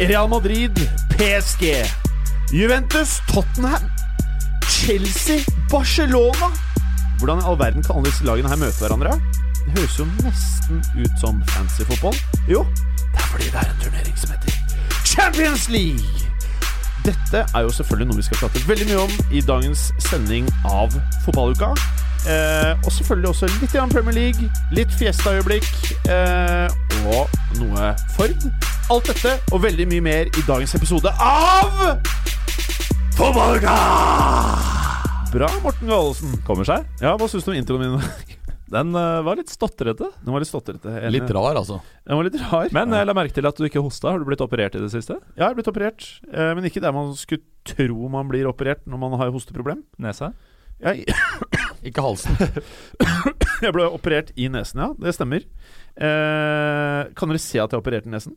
Real Madrid, PSG, Juventus, Tottenham, Chelsea, Barcelona. Hvordan i all verden kan alle disse lagene her møte hverandre? Det høres jo nesten ut som fancy fotball. Jo, det er fordi det er en turnering som heter Champions League. Dette er jo selvfølgelig noe vi skal prate veldig mye om i dagens sending av Fotballuka. Eh, og selvfølgelig også litt grann Premier League, litt Fiesta-øyeblikk eh, og noe Ford. Alt dette og veldig mye mer i dagens episode av Fotballuka! Bra, Morten Gallosen. Kommer seg. Ja, hva syns du om introen min? Den eh, var litt stotrete. Den var litt stotrete. en, Litt rar, altså. Den var litt rar. Men jeg la merke til at du ikke hosta. Har du blitt operert i det siste? Ja, jeg er blitt operert, eh, men ikke der man skulle tro man blir operert når man har hosteproblem. Nesa? Jeg, Ikke halsen. jeg ble operert i nesen, ja. Det stemmer. Eh, kan dere se at jeg har operert i nesen?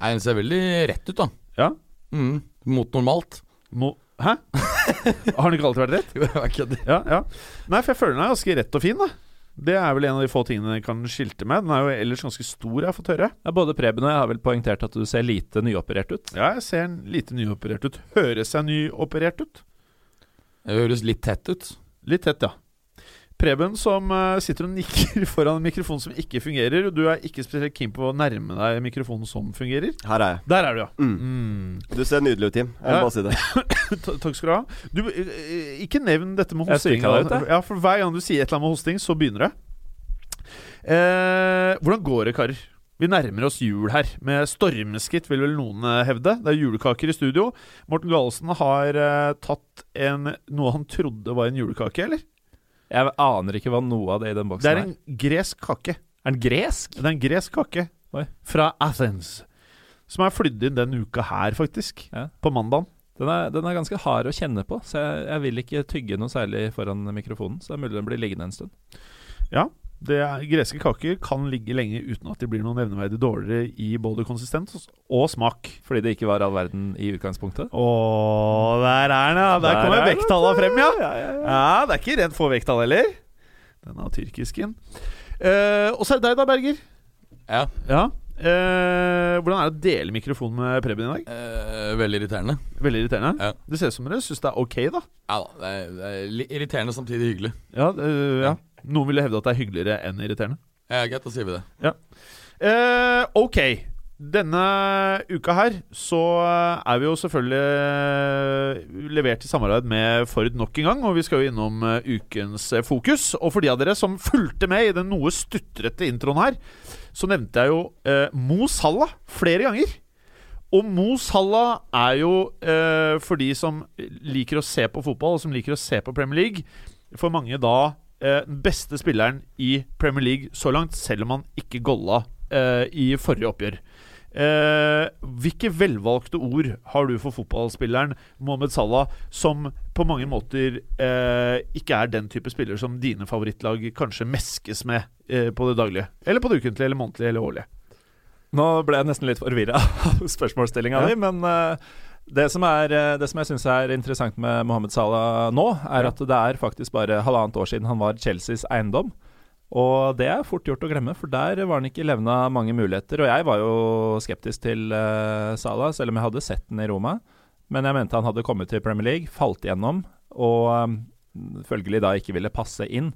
Nei, Den ser veldig rett ut, da. Ja. Mm. Mot normalt. Mo hæ? Har den ikke alltid vært rett? Jo, jeg kødder. Ja, ja. Nei, for jeg føler den er ganske rett og fin, da. Det er vel en av de få tingene den kan skilte med. Den er jo ellers ganske stor, jeg har fått høre. Ja, både Preben og jeg har vel poengtert at du ser lite nyoperert ut. Ja, jeg ser lite nyoperert ut. Høres jeg nyoperert ut? Det høres litt tett ut. Litt tett, ja. Preben som eh, sitter og nikker foran en mikrofon som ikke fungerer. Og du er ikke spesielt keen på å nærme deg mikrofonen som fungerer. Her er jeg. Der er du, ja. Mm. Mm. Du ser nydelig ut, Tim. Jeg må bare si det. Takk skal du ha. Du, eh, ikke nevn dette med hosting. Ja, for Hver gang du sier et eller annet med hosting, så begynner det. Eh, hvordan går det, karer? Vi nærmer oss jul her. Med stormskritt, vil vel noen eh, hevde. Det er julekaker i studio. Morten Galesen har eh, tatt en, noe han trodde var en julekake, eller? Jeg aner ikke hva noe av det i den Det boksen er er. en gresk kake. Er den gresk? Det er en gresk kake Oi. fra Athens. Som er flydd inn denne uka her, faktisk. Ja. På mandag. Den er, den er ganske hard å kjenne på, så jeg, jeg vil ikke tygge noe særlig foran mikrofonen. Så det er mulig den blir liggende en stund. Ja. Det er, greske kaker kan ligge lenge uten at de blir noe nevneverdig dårligere i både konsistens og smak. Fordi det ikke var all verden i utgangspunktet. Å, der er den, ja! Der Der kommer er vekttalla frem, ja. Ja, ja, ja. Ja, Det er ikke rent få vekttall heller. Den er tyrkisken. Eh, og så er det deg, da, Berger. Ja. Ja. Eh, hvordan er det å dele mikrofonen med Preben i dag? Eh, veldig irriterende. Veldig irriterende. Ja. Det ser ut som dere syns det er ok, da. Ja da. Det er, det er irriterende samtidig hyggelig. Ja, øh, ja. Noen ville hevde at det er hyggeligere enn irriterende. Ja, Greit, da sier vi det. Eh, ok. Denne uka her så er vi jo selvfølgelig eh, levert i samarbeid med Ford nok en gang. Og vi skal jo innom eh, ukens eh, fokus. Og for de av dere som fulgte med i den noe stutrete introen her, så nevnte jeg jo eh, Mo Salah flere ganger. Og Mo Salah er jo, eh, for de som liker å se på fotball, og som liker å se på Premier League, for mange da den beste spilleren i Premier League så langt, selv om han ikke golla eh, i forrige oppgjør. Eh, hvilke velvalgte ord har du for fotballspilleren Mohammed Salah, som på mange måter eh, ikke er den type spiller som dine favorittlag kanskje meskes med eh, på det daglige? Eller på det ukentlige, eller månedlige, eller årlige? Nå ble jeg nesten litt forvirra av spørsmålsstillinga Ja. di, men eh, det som, er, eh, det som jeg syns er interessant med Mohammed Salah nå, er at det er faktisk bare halvannet år siden han var Chelseas eiendom. Og det er fort gjort å glemme, for der var han ikke levna mange muligheter. Og jeg var jo skeptisk til uh, Salah, selv om jeg hadde sett den i Roma. Men jeg mente han hadde kommet til Premier League, falt igjennom, og um, følgelig da ikke ville passe inn.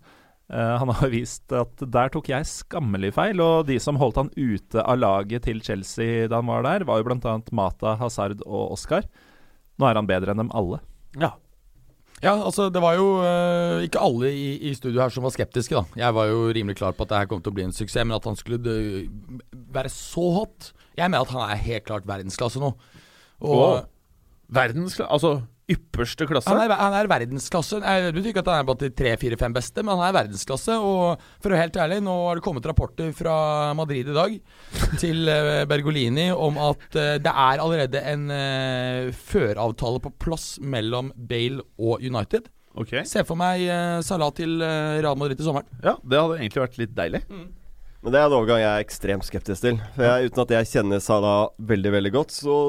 Eh, han har vist at der tok jeg skammelig feil, og de som holdt han ute av laget til Chelsea da han var der, var jo bl.a. Mata, Hazard og Oscar. Nå er han bedre enn dem alle. Ja. Ja, altså det var jo uh, ikke alle i, i studio her som var skeptiske, da. Jeg var jo rimelig klar på at det her kom til å bli en suksess, men at han skulle dø, være så hot Jeg mener at han er helt klart verdensklasse nå. Og Og verdensklasse Altså ypperste klasse. Han er, han er verdensklasse. Jeg betyr ikke at han er blant de tre-fire-fem beste, men han er verdensklasse. Og for å være helt ærlig, nå har det kommet rapporter fra Madrid i dag til eh, Bergolini om at eh, det er allerede en uh, føravtale på plass mellom Bale og United. Okay. Se for meg Salah til Real Madrid til sommeren. Ja, det hadde egentlig vært litt deilig. Men det er en overgang jeg er ekstremt skeptisk til. For jeg, Uten at jeg kjenner Salah veldig veldig godt, så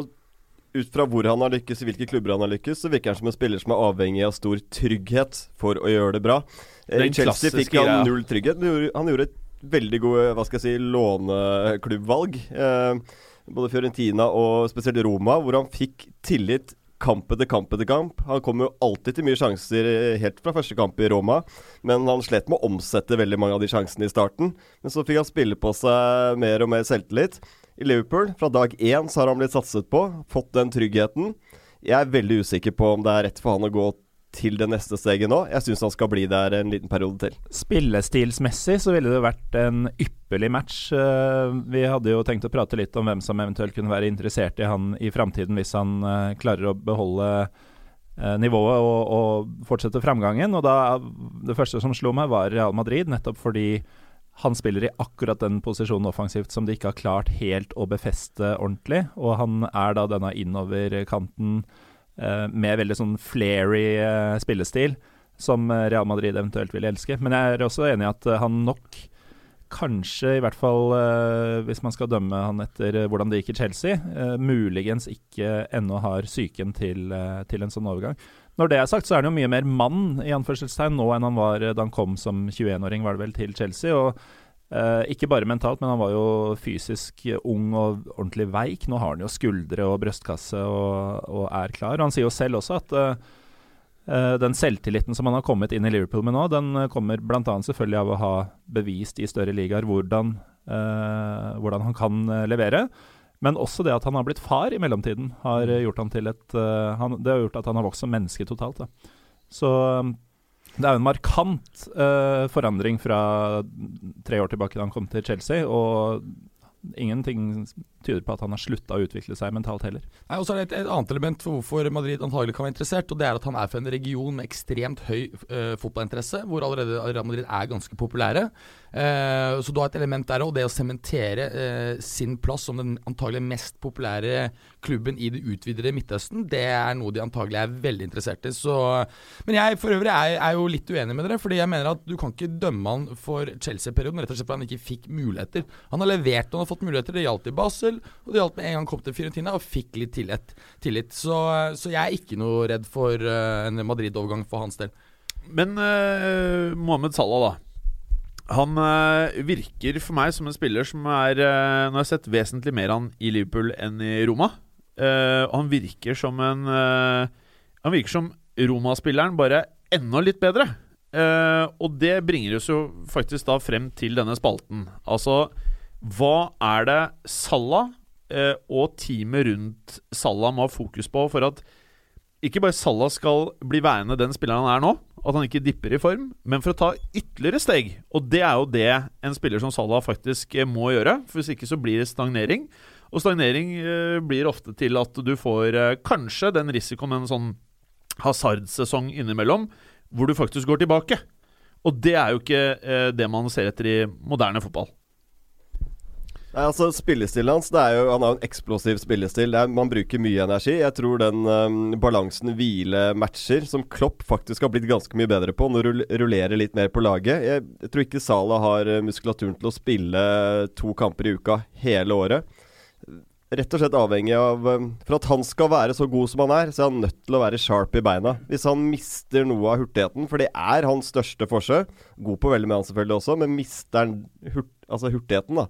ut fra hvor han har lykkes, i hvilke klubber han har lykkes, så virker han som en spiller som er avhengig av stor trygghet for å gjøre det bra. Eh, I Den Chelsea fikk han null trygghet. Han gjorde et veldig gode hva skal jeg si, låneklubbvalg. Eh, både Fiorentina og spesielt Roma, hvor han fikk tillit kamp etter kamp etter kamp. Han kom jo alltid til mye sjanser eh, helt fra første kamp i Roma, men han slet med å omsette veldig mange av de sjansene i starten. Men så fikk han spille på seg mer og mer selvtillit. I Liverpool, fra dag én, så har han blitt satset på, fått den tryggheten. Jeg er veldig usikker på om det er rett for han å gå til det neste steget nå. Jeg syns han skal bli der en liten periode til. Spillestilsmessig så ville det vært en ypperlig match. Eh, Vi hadde jo tenkt å prate litt om hvem som eventuelt kunne være interessert i han i framtiden hvis han eh, klarer å beholde eh, nivået og, og fortsette framgangen. Og da Det første som slo meg, var Real Madrid, nettopp fordi han spiller i akkurat den posisjonen offensivt som de ikke har klart helt å befeste ordentlig. Og han er da denne innoverkanten eh, med veldig sånn flairy eh, spillestil, som eh, Real Madrid eventuelt vil elske. Men jeg er også enig i at eh, han nok Kanskje, i hvert fall eh, hvis man skal dømme han etter eh, hvordan det gikk i Chelsea, eh, muligens ikke ennå har psyken til, eh, til en sånn overgang. Når det er sagt, så er han jo mye mer mann i anførselstegn nå enn han var eh, da han kom som 21-åring, var det vel, til Chelsea. og eh, Ikke bare mentalt, men han var jo fysisk ung og ordentlig veik. Nå har han jo skuldre og brystkasse og, og er klar. Og han sier jo selv også at den selvtilliten som han har kommet inn i Liverpool med nå, den eh, kommer bl.a. selvfølgelig av å ha bevist i større ligaer hvordan, eh, hvordan han kan eh, levere. Men også det at han har blitt far i mellomtiden, har eh, gjort han til et uh, han, Det har gjort at han har vokst som menneske totalt. Da. Så eh, det er jo en markant uh, forandring fra tre år tilbake da han kom til Chelsea. Og ingenting tyder på at han har slutta å utvikle seg mentalt heller. Nei, og så er det et, et annet element for hvorfor Madrid antagelig kan være interessert, og det er at han er fra en region med ekstremt høy uh, fotballinteresse, hvor allerede Real Madrid er ganske populære. Uh, så du har et element der òg, det å sementere uh, sin plass som den antagelig mest populære klubben i det utvidede Midtøsten, det er noe de antagelig er veldig interessert i. Så, men jeg for øvrig er, er jo litt uenig med dere, fordi jeg mener at du kan ikke dømme han for Chelsea-perioden rett og slett fordi han ikke fikk muligheter. Han har levert og han har fått muligheter. Det gjaldt i Basel, og det gjaldt med en gang kom til Fiorentina og fikk litt tillit. tillit. Så, så jeg er ikke noe redd for eh, en Madrid-overgang for hans del. Men uh, Mohammed Salah, da. Han eh, virker for meg som en spiller som er eh, Nå har jeg sett vesentlig mer han i Liverpool enn i Roma. Uh, han virker som en uh, Han virker som Roma-spilleren, bare enda litt bedre. Uh, og det bringer oss jo faktisk da frem til denne spalten. Altså, hva er det Salah eh, og teamet rundt Salah må ha fokus på for at ikke bare Salah skal bli værende den spilleren han er nå, at han ikke dipper i form, men for å ta ytterligere steg. Og det er jo det en spiller som Salah faktisk eh, må gjøre. For Hvis ikke så blir det stagnering. Og stagnering eh, blir ofte til at du får eh, kanskje den risikoen med en sånn hasardsesong innimellom, hvor du faktisk går tilbake. Og det er jo ikke eh, det man ser etter i moderne fotball. Nei, altså Spillestilen hans det er jo, Han har jo en eksplosiv spillestil. Er, man bruker mye energi. Jeg tror den um, balansen hvile-matcher, som Klopp faktisk har blitt ganske mye bedre på, nå rull- rullerer litt mer på laget. Jeg, jeg tror ikke Sala har uh, muskulaturen til å spille to kamper i uka hele året. Rett og slett avhengig av um, For at han skal være så god som han er, så er han nødt til å være sharp i beina. Hvis han mister noe av hurtigheten, for det er hans største forsøk God på veldig med han selvfølgelig også, men mister han hurt, altså hurtigheten, da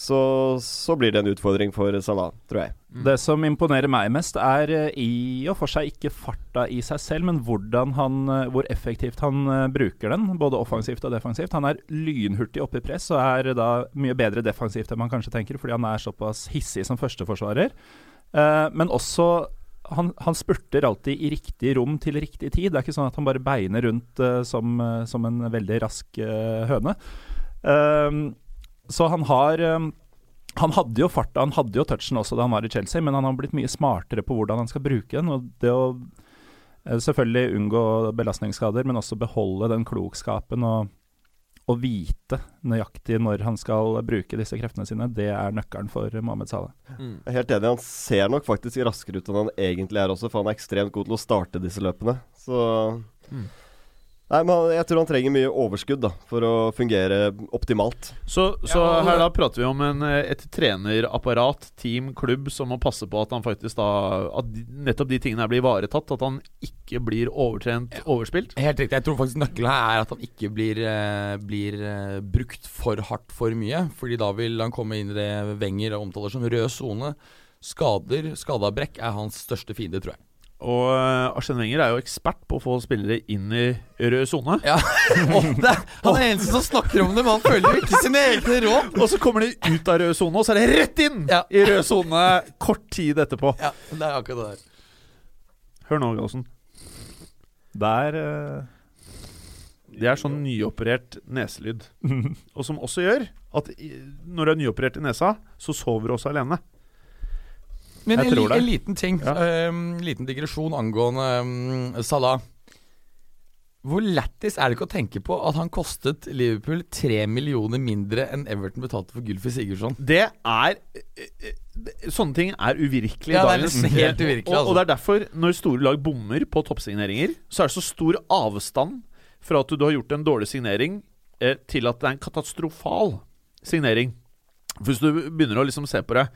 så, så blir det en utfordring for Salah, tror jeg. Det som imponerer meg mest, er eh, i og for seg ikke farta i seg selv, men han, eh, hvor effektivt han eh, bruker den, både offensivt og defensivt. Han er lynhurtig oppe i press og er da mye bedre defensivt enn man kanskje tenker, fordi han er såpass hissig som førsteforsvarer. Men også han, han spurter alltid i riktig rom til riktig tid. Det er ikke sånn at han bare beiner rundt som, som en veldig rask høne. Eh, så han har eh, han hadde jo farta, han hadde jo touchen også da han var i Chelsea, men han har blitt mye smartere på hvordan han skal bruke den. Og det å Eh, Selvfølgelig unngå belastningsskader, men også beholde den klokskapen og, og vite nøyaktig når han skal bruke disse kreftene sine. Det er nøkkelen for Mohammed Salah. Jeg er helt enig. Han ser nok faktisk raskere ut enn han egentlig er også, for han er ekstremt god til å starte disse løpene. Så Mm. Nei, men jeg tror han trenger mye overskudd da, for å fungere optimalt. Så, så Ja, her da prater vi om en, eh, et trenerapparat, team, klubb, som må passe på at han faktisk da At nettopp de tingene her blir ivaretatt. At han ikke blir overtrent, overspilt. Helt riktig. Jeg tror faktisk nøkkelen her er at han ikke blir, eh, blir eh, brukt for hardt for mye. Fordi da vil han komme inn i det Wenger omtaler som rød sone. Skader, skadeavbrekk er hans største fiende, tror jeg. Og Arsen Wenger er jo ekspert på å få spillere inn i rød sone. Ja, og er- Han er eneste som snakker om det, men han følger jo ikke sine egne råd. Og så kommer de ut av rød sone, og så er det rett inn Ja. i rød sone kort tid etterpå. Ja, det er akkurat det der. Hør nå, Gallosen. Der eh, Det er sånn nyoperert neselyd. Og som også gjør at når du er nyoperert i nesa, så sover du også alene. Men en, en liten ting. Ja. Um, liten digresjon angående um, Salah. Hvor lættis er det ikke å tenke på at han kostet Liverpool tre millioner mindre enn Everton betalte for Gylfi Sigurdsson? Det er eh, eh, Sånne ting er uvirkelig. i Ja, det er helt uvirkelig, Og, altså. og det er derfor, når store lag bommer på toppsigneringer, så er det så stor avstand fra at du har gjort en dårlig signering, eh, til at det er en katastrofal signering. For Hvis du begynner å liksom se på det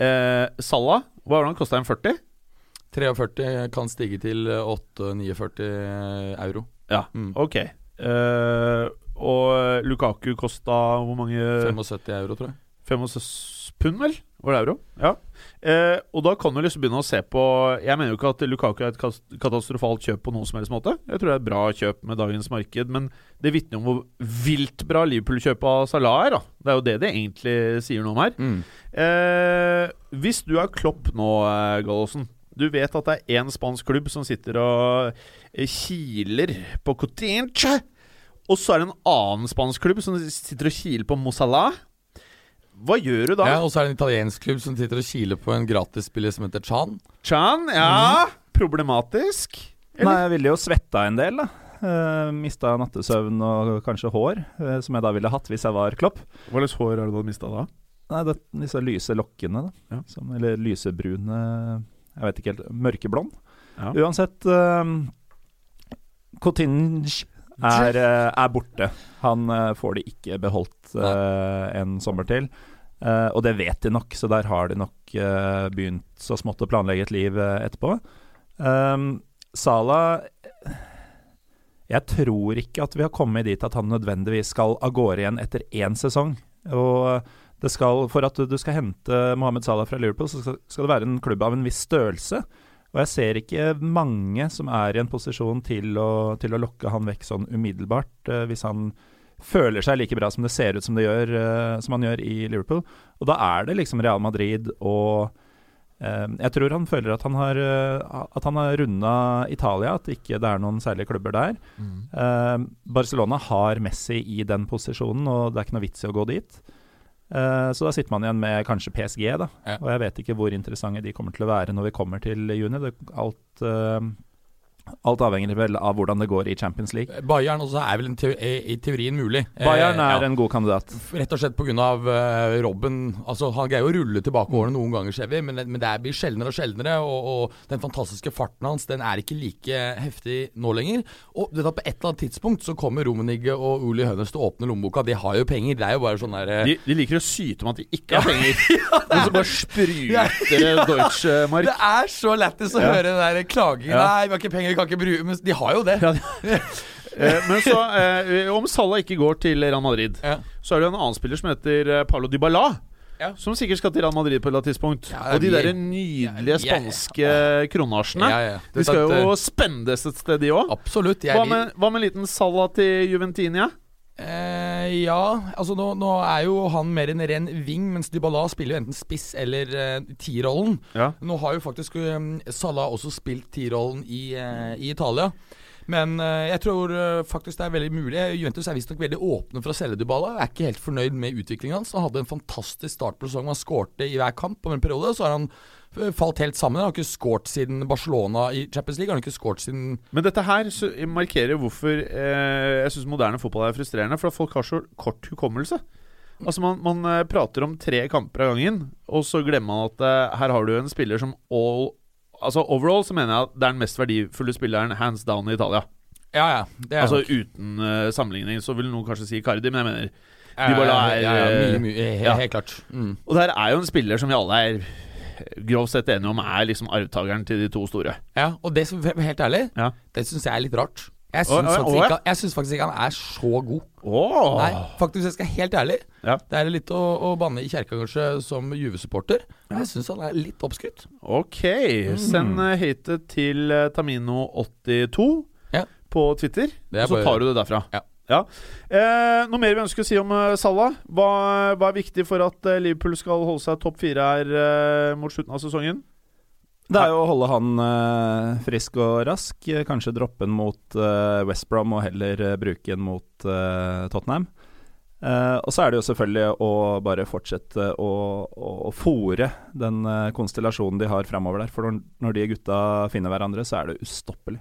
eh, Salah, hva var det han kosta? En 40? 43 kan stige til 8-49 euro. Ja, Mm. ok. Uh, og Lukaku kosta hvor mange 75 euro, tror jeg. 75 pund, vel? Var det euro? Ja. Eh, og da kan du liksom begynne å se på Jeg mener jo ikke at Lukaku er et katastrofalt kjøp på noen som helst måte. Jeg tror det er et bra kjøp med dagens marked, men det vitner om hvor vilt bra Liverpool-kjøpet av Salah er. da Det er jo det det egentlig sier noe om her. Mm. Eh, hvis du er Klopp nå, eh, Gallosen Du vet at det er én spansk klubb som sitter og eh, kiler på Cotinche. Og så er det en annen spansk klubb som sitter og kiler på Mosala. Hva gjør du da? Ja, og så er det en italiensk klubb som sitter og kiler på en gratisspiller som heter Chan. Chan, ja Problematisk? Eller? Nei, jeg ville jo svetta en del, da. Uh, Mista nattesøvn og kanskje hår, uh, som jeg da ville hatt hvis jeg var Klopp. Hva slags hår har du da mista da? Nei, det, disse lyse lokkene, da. Ja. Som, eller lysebrune Jeg vet ikke helt. Mørkeblond. Ja. Uansett uh, Coutinge er, eh, er borte. Han eh, får de ikke beholdt eh, en sommer til. Og det vet de nok, så der har de nok begynt så smått å planlegge et liv etterpå. Um, Sala Jeg tror ikke at vi har kommet dit at han nødvendigvis skal av gårde igjen etter én sesong. Og det skal, for at du skal hente Mohammed Salah fra Liverpool, så skal, skal det være en klubb av en viss størrelse. Og jeg ser ikke mange som er i en posisjon til å, til å lokke han vekk sånn umiddelbart, eh, hvis han føler seg like bra som det ser ut som, det gjør, eh, som han gjør i Liverpool. Og da er det liksom Real Madrid og eh, Jeg tror han føler at han har, eh, at han har runda Italia, at ikke det er noen særlige klubber der. Eh, Barcelona har Messi i den posisjonen, og det er ikke noe vits i å gå dit. Eh, så da sitter man igjen med kanskje PSG, da. Ja. Og jeg vet ikke hvor interessante de kommer til å være når vi kommer til juni. Det, alt, eh, alt avhenger vel av hvordan det går i Champions League. Bayern også er vel en teo i i teorien mulig. Bayern Eh, er ja. en god kandidat. Rett og slett pga. Uh, Robben. Altså, han greier å rulle tilbake årene noen ganger, ser vi, men, men det blir sjeldnere og sjeldnere. Og, og den fantastiske farten hans Den er ikke like heftig nå lenger. Og du vet at på et eller annet tidspunkt så kommer Romenigge og Uli Hønes til å åpne lommeboka. De har jo penger. Det er jo bare sånn der uh... De, de liker å syte om at de ikke har penger. Og så bare spruter det Deutsche Mark. Det er så lættis å Ja. høre den der klagingen. Ja. Nei, vi har ikke penger, vi kan ikke bruke Men de har jo det. Eh, men så, eh, om Salah ikke går til Real Madrid, Ja. så er det en annen spiller som heter eh, Paulo Dybala. Ja. Som sikkert skal til Real Madrid på et eller annet tidspunkt. Ja, og de der nydelige ja, spanske kronasjene. Ja, ja. De skal jo spendes et sted, de òg. Hva hva med en liten Salah til Juventinia? Eh, ja, altså nå, nå er jo han mer en ren wing, mens Dybala spiller jo enten spiss eller eh, tierrollen. Ja. Nå har jo faktisk um, Salah også spilt tierrollen i, eh, i Italia. Men eh, jeg tror eh, faktisk det er veldig mulig. Juventus er visstnok veldig åpne for å selge Dybala. Jeg er ikke helt fornøyd med utviklingen hans. Han hadde en fantastisk start på sesongen. Han skårte i hver kamp over en periode. Så har han falt helt sammen. Han har ikke skåret siden Barcelona i Champions League. Han har ikke skåret siden Men dette her så markerer hvorfor eh, jeg syns moderne fotball er frustrerende. For at folk har så kort hukommelse. Altså Man, man eh, prater om tre kamper av gangen, og så glemmer man at eh, her har du en spiller som all Altså Overall så mener jeg at det er den mest verdifulle spilleren hands down i Italia. Ja, ja. Det er Altså nok. Uten uh, sammenligning så vil noen kanskje si Cardi, men jeg mener Dybala er ja, ja, ja, mye, mye, he- ja. Helt klart. Mm. Og det her er jo en spiller som vi alle er grovt sett enige om er liksom arvtakeren til de to store. Ja, og det som helt ærlig, Ja. det syns jeg er litt rart. Jeg syns å, faktisk, å, ikke- jeg syns faktisk ikke han er så god. Åh. Nei, faktisk, jeg skal helt ærlig. Ja. Det er litt å, å banne i kjerka kanskje som Juve-supporter. Men jeg syns han er litt oppskrytt. Ok, send uh, hatet til eh, Tamino82 Ja. på Twitter, er og så bare- tar du det derfra. Ja. Eh, noe mer vi ønsker å si om uh, Salah? Hva, hva er viktig for at eh, Liverpool skal holde seg topp fire her eh, mot slutten av sesongen? Det er jo å holde han eh, frisk og rask. eh, Kanskje droppe den mot uh, West Brom og heller eh, bruke den mot eh, Tottenham. Eh, og så er det jo selvfølgelig å bare fortsette å, å, å fòre den eh, konstellasjonen de har framover der. For når de gutta finner hverandre, så er det ustoppelig.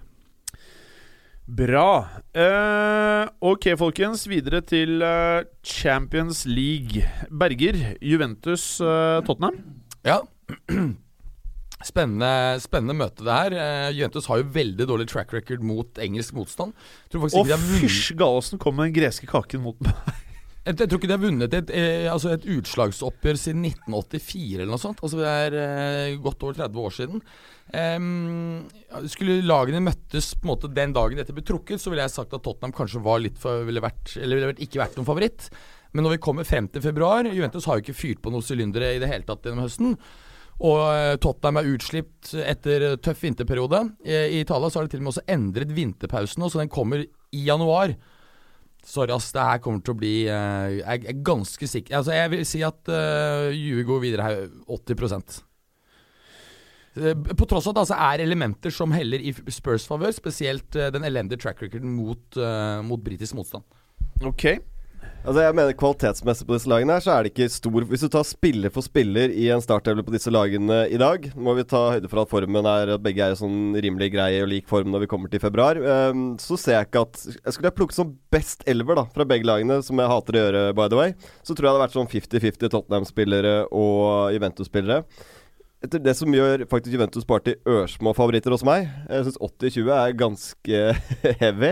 Bra. Eh, ok, folkens. Videre til eh, Champions League. Berger, Juventus, eh, Tottenham. Ja. Spennende, spennende møte det her. Juventus har jo veldig dårlig track record mot engelsk motstand. Og fysj, Gallosen kom med den greske kaken mot meg. Jeg, jeg tror ikke de har vunnet et, eh, altså et utslagsoppgjør siden 1984 eller noe sånt. Altså det er eh, godt over 30 år siden. Ja, skulle lagene møttes på en måte den dagen dette ble trukket, så ville jeg sagt at Tottenham kanskje var litt for, ville vært, eller ville vært- ikke vært noen favoritt. Men når vi kommer frem til februar Juventus har jo ikke fyrt på noen sylindere i det hele tatt gjennom høsten. Og eh, Tottenham er utslipt etter tøff vinterperiode. I, I Italia så har de til og med også endret vinterpausen så den kommer i januar. Sorry, ass. Det her kommer til å bli eh, Jeg er ganske sikker Altså, jeg vil si at Juve går videre her 80 Eh, På tross av at det altså er elementer som heller i Spurs favør, spesielt eh, den elendige track recorden mot, eh, mot britisk motstand. Ok. Altså jeg mener Kvalitetsmessig på disse lagene her Så er det ikke stor Hvis du tar spiller for spiller i en startelver på disse lagene i dag, må vi ta høyde for at formen er at begge er i sånn rimelig grei og lik form når vi kommer til februar. um, så ser jeg ikke at jeg Skulle jeg plukket som best elver da fra begge lagene, som jeg hater å gjøre, by the way, så tror jeg det hadde vært sånn 50-50 Tottenham-spillere og Juventus-spillere. Etter det som gjør faktisk Juventus bare til ørsmå favoritter hos meg, jeg syns 80-20 er ganske heavy,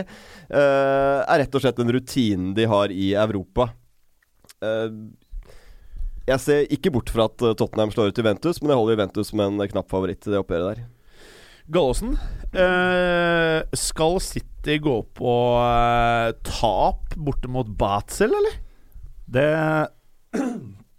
eh, er rett og slett den rutinen de har i Europa. Eh, jeg ser ikke bort fra at eh, Tottenham slår ut Juventus, men jeg holder Juventus som en knapp favoritt i det oppgjøret der. Gallosen, eh, skal City gå på tap borte mot Batzel, eller? Det,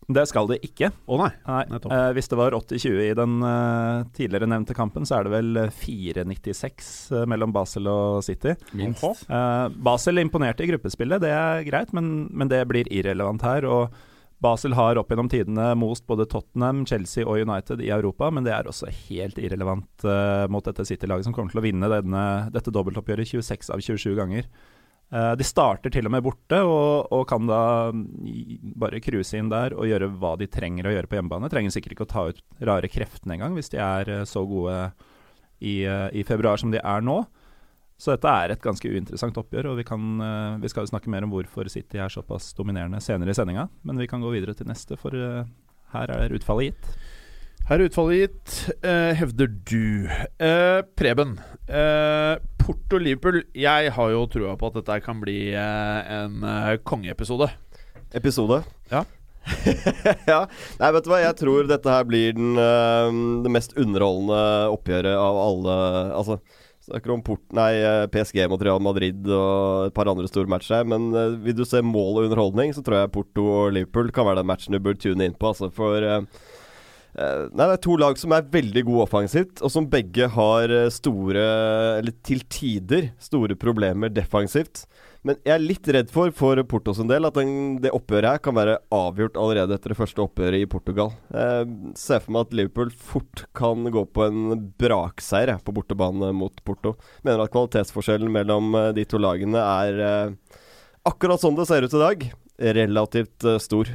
det skal de ikke. Å nei. Nei, eh, Hvis det var 80-20 i den eh, tidligere nevnte kampen, så er det vel eh, 4-96 eh, mellom Basel og City. Minst. Eh, Basel imponerte i gruppespillet, det er greit, men, men det blir irrelevant her. Og Basel har opp gjennom tidene most både Tottenham, Chelsea og United i Europa, men det er også helt irrelevant eh, mot dette City-laget, som kommer til å vinne denne, dette dobbeltoppgjøret 26 av 27 ganger. Eh, de starter til og med borte, og, og kan da mm, bare cruise inn der og gjøre hva de trenger å gjøre på hjemmebane. Trenger sikkert ikke å ta ut rare kreftene engang, hvis de er eh, så gode i, eh, i februar som de er nå. Så dette er et ganske uinteressant oppgjør, og vi, kan, vi skal snakke mer om hvorfor City er såpass dominerende senere i sendinga. Men vi kan gå videre til neste, for her er utfallet gitt. Her er utfallet gitt, eh, hevder du. Eh, Preben. Eh, Porto Liverpool. Jeg har jo trua på at dette kan bli eh, en eh, kongeepisode. Episode. Ja. ja. Nei, vet du hva, jeg tror dette her blir den, eh, det mest underholdende oppgjøret av alle Altså, snakker om port, nei, PSG mot Real Madrid og et par andre store matcher her, men vil du se mål og underholdning, så tror jeg Porto og Liverpool kan være den matchen du bør tune inn på, altså, for Nei, det er to lag som er veldig gode offensivt, og som begge har eh, store, eller til tider, store problemer defensivt. Men jeg er litt redd for, for Portos en del, at den, det oppgjøret her kan være avgjort allerede etter det første oppgjøret i Portugal. Jeg ser for meg at Liverpool fort kan gå på en brakseier på bortebane mot Porto. Mener at kvalitetsforskjellen mellom eh, de to lagene er eh, akkurat sånn det ser ut i dag. Relativt eh, stor.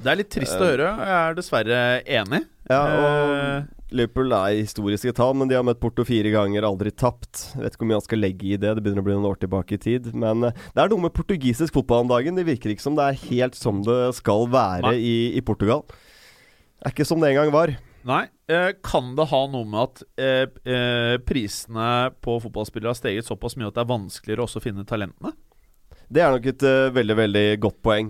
Det er litt trist å høre. Jeg er dessverre enig. Ja, og Eh, Liverpool er historiske tall, men de har møtt Porto fire ganger, aldri tapt. Jeg vet ikke hvor mye han skal legge i det, det begynner å bli noen år tilbake i tid. Men eh, det er noe med portugisisk fotball om dagen. Det virker ikke som det er helt som det skal være i, i Portugal. Det er ikke som det en gang var. Nei. Eh, kan det ha noe med at eh, eh, prisene på fotballspillere har steget såpass mye at det er vanskeligere også å finne talentene? Det er nok et uh, veldig, veldig godt poeng.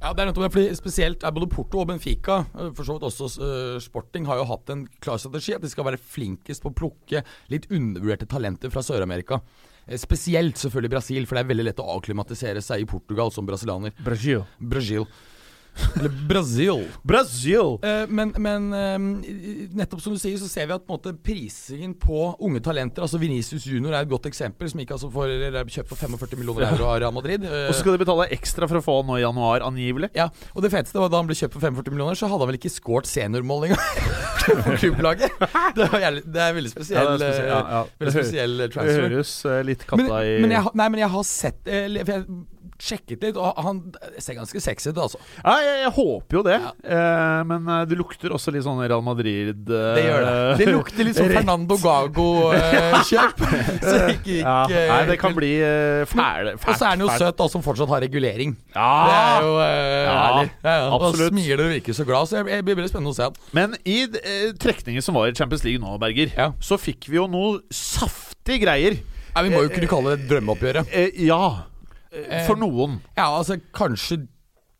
Ja, det er nettopp det, fordi Spesielt både Porto og Benfica, eh, for så vidt også uh, Sporting, har jo hatt en klar strategi. At de skal være flinkest på å plukke litt undervurderte talenter fra Sør-Amerika. Eh, Spesielt selvfølgelig Brasil, for det er veldig lett å avklimatisere seg i Portugal som brasilianer. Brasil. Brasil. Eller Brasil. Brasil! Uh, men men uh, nettopp som du sier, så ser vi at på en måte prisingen på unge talenter Altså Venicius Junior er et godt eksempel, som ikke altså får er kjøpt for 45 millioner euro av Real Madrid. Uh, Og så skal de betale ekstra for å få han nå i januar, angivelig. ja, og det feteste var da han ble kjøpt for 45 millioner, så hadde han vel ikke scoret seniormål engang på klubblaget. Det, jævlig, det er veldig spesiell, det er spesiell, ja, ja. eh, veldig spesiell transfer. Det høres litt katta Men, i men, jeg, har- nei, men jeg har sett eh, For jeg sjekket litt, og han ser ganske sexy ut, altså. Ja, jeg, jeg håper jo det. Ja. Eh, men eh, det lukter også litt sånn Real Madrid eh, Det gjør det. Det lukter litt sånn Fernando Gago-kjøp. så det gikk ja. eh, Nei, det kan bli eh, fæle. Og så er han jo fæl. søt, da, som fortsatt har regulering. Ja. Det er jo eh, Ja. Ja, ja. Og smiler og virker så glad, så jeg, blir veldig spennende å se han. Men i eh, trekningen som var i Champions League nå, Berger, Ja. så fikk vi jo noe saftige greier. Ja, vi må jo kunne kalle det drømmeoppgjøret. Eh, ja. Eh, For noen. Ja, altså kanskje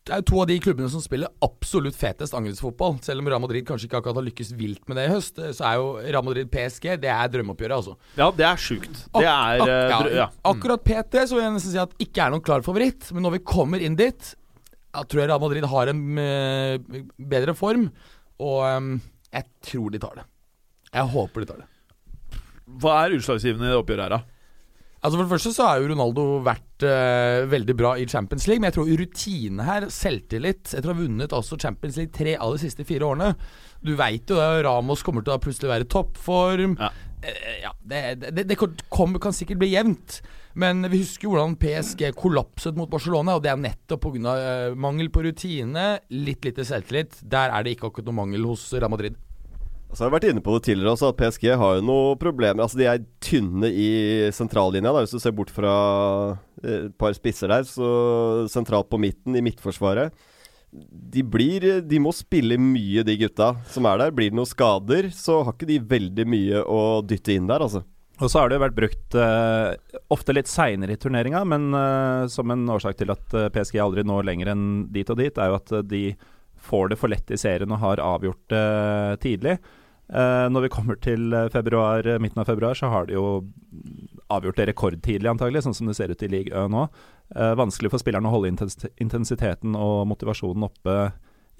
det er jo to av de klubbene som spiller absolutt fetest angrepsfotball. Selv om Real Madrid kanskje ikke akkurat har lykkes vilt med det i høst, så er jo Real Madrid PSG Det er drømmeoppgjøret, altså. Ja, det er sjukt. Det er Ak- eh, ak- drø- ja. Akkurat PT så vil jeg nesten si at ikke er noen klar favoritt, men når vi kommer inn dit, jeg tror jeg Real Madrid har en eh, bedre form, og eh, jeg tror de tar det. Jeg håper de tar det. Hva er utslagsgivende i det oppgjøret her, da? Altså For det første så har jo Ronaldo vært eh, veldig bra i Champions League, men jeg tror rutine her, selvtillit Etter å ha vunnet også Champions League tre av de siste fire årene. Du veit jo det, Ramos kommer til å plutselig være i toppform. Ja. Uh, ja, det, det, det kan, kom, kan sikkert bli jevnt. Men vi husker hvordan PSG kollapset mot Barcelona, og det er nettopp pga. Uh, mangel på rutine, litt lite selvtillit. Der er det ikke akkurat noe mangel hos Real Madrid. Så har jeg vært inne på det tidligere også, at PSG har jo noen problemer. Altså De er tynne i sentrallinja, da, hvis du ser bort fra eh, et par spisser der. Så sentralt på midten, i midtforsvaret. De blir De må spille mye, de gutta som er der. Blir det noen skader, så har ikke de veldig mye å dytte inn der, altså. Og så har det jo vært brukt uh, ofte litt seinere i turneringa, men uh, som en årsak til at PSG aldri når lenger enn dit og dit, er jo at de får det for lett i serien og har avgjort det tidlig. Eh, når vi kommer til eh, februar, eh, midten av februar, så har de jo avgjort det rekordtidlig, antagelig, sånn som det ser ut i league Ø nå. Vanskelig for spillerne å holde intensiteten og motivasjonen oppe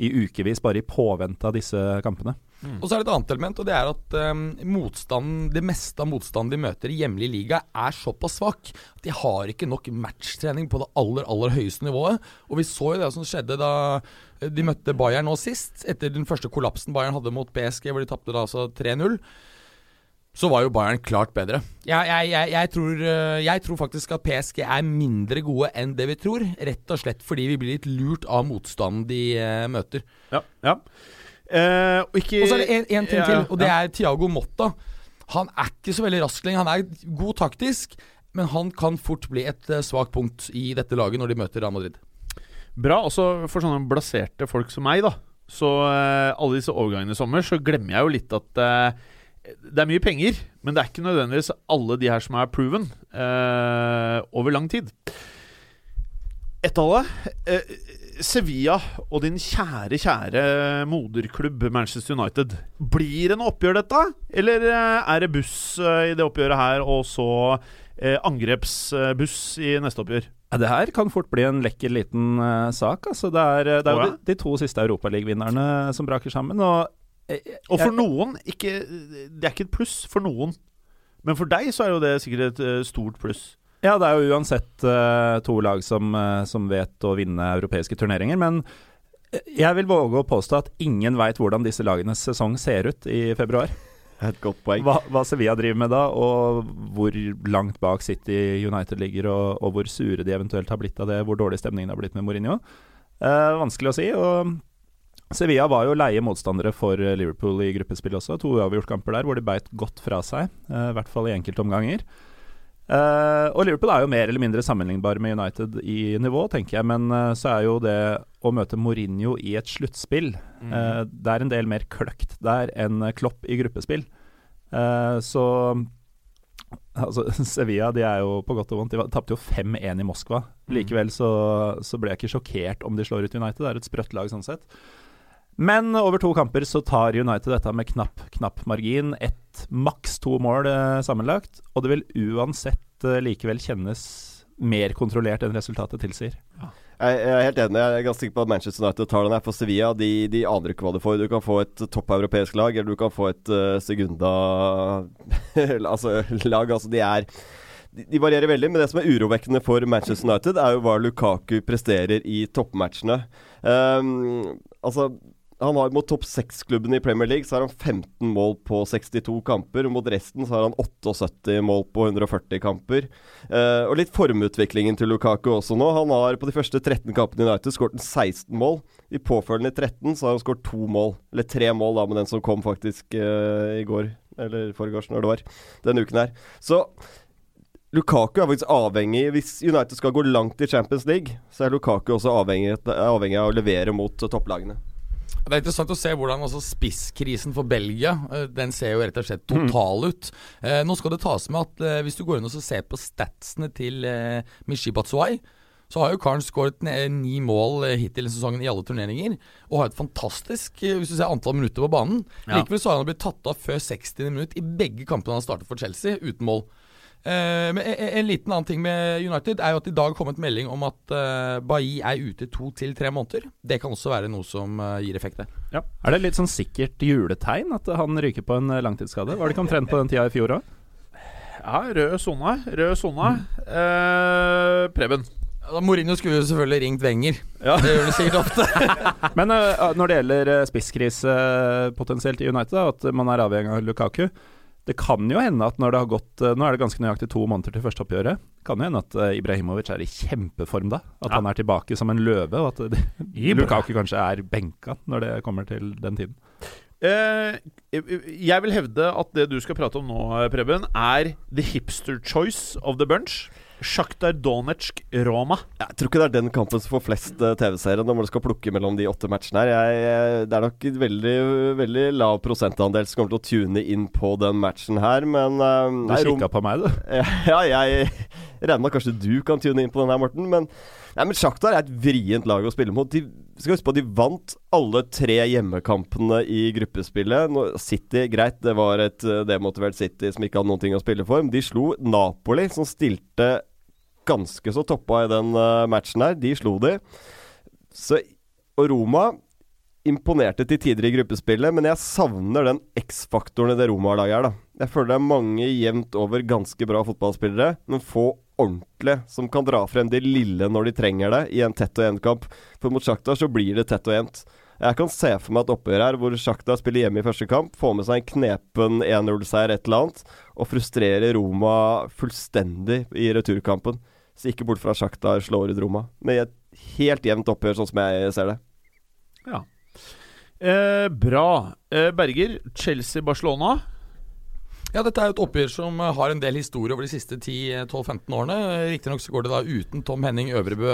i ukevis, bare i påvente av disse kampene. Og så er det et annet element, og det er at um, motstanden, det meste av motstanden de møter i hjemlig liga, er såpass svak at de har ikke nok matchtrening på det aller, aller høyeste nivået. Og vi så jo det som skjedde da de møtte Bayern nå sist, etter den første kollapsen Bayern hadde mot PSG, hvor de tapte altså 3-0. Så var jo Bayern klart bedre. Jeg, jeg, jeg, jeg, tror, eh, jeg tror faktisk at PSG er mindre gode enn det vi tror. Rett og slett fordi vi blir litt lurt av motstanden de eh, møter. Ja. ja. Eh, og ikke Og så er det en, ting Ja, til, og det ja. er Tiago Motta. Han er ikke så veldig rask lenger. Han er god taktisk, men han kan fort bli et uh, svakt punkt i dette laget når de møter Real Madrid. Bra. Også for sånne blaserte folk som meg, da. Så eh, alle disse overgangene i sommer, så glemmer jeg jo litt at eh, det er mye penger, men det er ikke nødvendigvis alle de her som er proven eh, over lang tid. Ett av det. Sevilla og din kjære, kjære moderklubb Manchester United. Blir det noe oppgjør, dette? Eller eh, er det buss eh, i det oppgjøret her, og så eh, angrepsbuss i neste oppgjør? Ja, det her kan fort bli en lekker liten uh, sak. Altså, det er, det er jo de, de to siste Europaligavinnerne som braker sammen. Og Og for noen ikke, Det er ikke et pluss for noen. Men for deg så er jo det sikkert et uh, stort pluss. Ja, det er jo uansett uh, to lag som, eh, som vet å vinne europeiske turneringer. Men eh, jeg vil våge å påstå at ingen veit hvordan disse lagenes sesong ser ut i februar. Et godt poeng. Hva, hva Sevilla driver med da, og hvor langt bak City United ligger, og, og hvor sure de eventuelt har blitt av det, hvor dårlig stemningen har blitt med Mourinho. Eh, vanskelig å si. og Sevilla var jo leie motstandere for Liverpool i gruppespill også. To uavgjort-kamper der hvor de beit godt fra seg, eh, i hvert fall i enkeltomganger. Uh, og Liverpool er jo mer eller mindre sammenlignbare med United i nivå, tenker jeg. Men uh, så er jo det å møte Mourinho i et sluttspill Mm. uh, Det er en del mer kløkt der enn Klopp i gruppespill. så Altså, Sevilla de er jo på godt og vondt. De tapte jo 5-1 i Moskva. Likevel så, så ble jeg ikke sjokkert om de slår ut United. Det er et sprøtt lag sånn sett. Men over to kamper så tar United dette med knapp, knapp margin. Ett, maks to mål eh, sammenlagt. Og det vil uansett eh, likevel kjennes mer kontrollert enn resultatet tilsier. Jeg, jeg er helt enig. Jeg er ganske sikker på at Manchester United tar den her for Sevilla. De, de aner ikke hva du får. Du kan få et toppeuropeisk lag, eller du kan få et uh, segunda altså, lag. Altså, de er de, de varierer veldig, men det som er urovekkende for Manchester United, er jo hva Lukaku presterer i toppmatchene. Um, altså han har Mot topp seks-klubben i Premier League så har han 15 mål på 62 kamper. og Mot resten så har han 78 mål på 140 kamper. Eh, og litt formutviklingen til Lukaku også nå. Han har på de første 13 kampene i United skåret 16 mål. I påfølgende 13 så har han skåret to mål. Eller tre mål, da, med den som kom faktisk eh, i går. Eller forgårs, når det var. Denne uken her. Så Lukaku er faktisk avhengig Hvis United skal gå langt i Champions League, så er Lukaku også avhengig, avhengig av å levere mot topplagene. Det er interessant å se hvordan altså, spisskrisen for Belgia eh, Den ser jo rett og slett total ut. Eh, nå skal det tas med at eh, hvis du går inn og ser på statsene til eh, Michi Batshuay, så har jo karen skåret ni mål hittil i sesongen i alle turneringer. Og har et fantastisk hvis du ser antall minutter på banen. Ja. Likevel så har han blitt tatt av før 60. minutt i begge kampene han startet for Chelsea, uten mål. Eh, men en, en liten annen ting med United er jo at i dag kom et melding om at uh, Bailly er ute to til tre måneder. Det kan også være noe som uh, gir effekt der. Er det litt sånn sikkert juletegn at han ryker på en langtidsskade? Var det ikke omtrent på den tida i fjor òg? Ja, rød sone. Rød sone. Eh, Preben. Ja, da Mourinho skulle jo selvfølgelig ringt Wenger. Ja. Det gjør det sikkert ofte. Men når det gjelder spisskrise potensielt i United, da, at man er avhengig av Lukaku Det kan jo hende at når det har gått eh, Nå er det ganske nøyaktig to måneder til første oppgjøret. Kan jo hende at eh, Ibrahimovic er i kjempeform da. At Ja. han er tilbake som en løve, og at det, Lukaku kanskje er benka når det kommer til den tiden. Eh, jeg vil hevde at det du skal prate om nå, Preben, er the hipster choice of the bunch. Sjaktar Donetsk Roma. Jeg tror ikke det er den kampen som får flest uh, TV-seere når man skal plukke mellom de åtte matchene her. Jeg, jeg, det er nok veldig, veldig lav prosentandel som kommer til å tune inn på den matchen her, men uh, Du kikka på meg, du. Ja, jeg regner med at kanskje du kan tune inn på den her, Morten. Men, nei, men Shakhtar er et vrient lag å spille mot. De skal huske på at de vant alle tre hjemmekampene i gruppespillet. City, greit, det var et eh, demotivert City som ikke hadde noen ting å spille for. Men de slo Napoli, som stilte ganske så toppa i den eh, matchen her. De slo de. Så, og Roma imponerte til tider i gruppespillet, men jeg savner den X-faktoren i det Roma-laget her, da. Jeg føler det er mange jevnt over ganske bra fotballspillere, men få ordentlige som kan dra frem det lille når de trenger det, i en tett og jevn kamp. For mot Shakhtar så blir det tett og jevnt. Jeg kan se for meg et oppgjør her hvor Shakhtar spiller hjemme i første kamp, får med seg en knepen 1-0-seier, et eller annet, og frustrerer Roma fullstendig i returkampen. Så ikke bort fra Shakhtar slår ut Roma. Med et helt jevnt oppgjør, sånn som jeg ser det. Eh, bra. Eh, Berger, Chelsea-Barcelona. Ja, dette er jo et oppgjør som eh, har en del historie over de siste 10-12-15 årene. Riktignok så går det da uten Tom Henning Øvrebø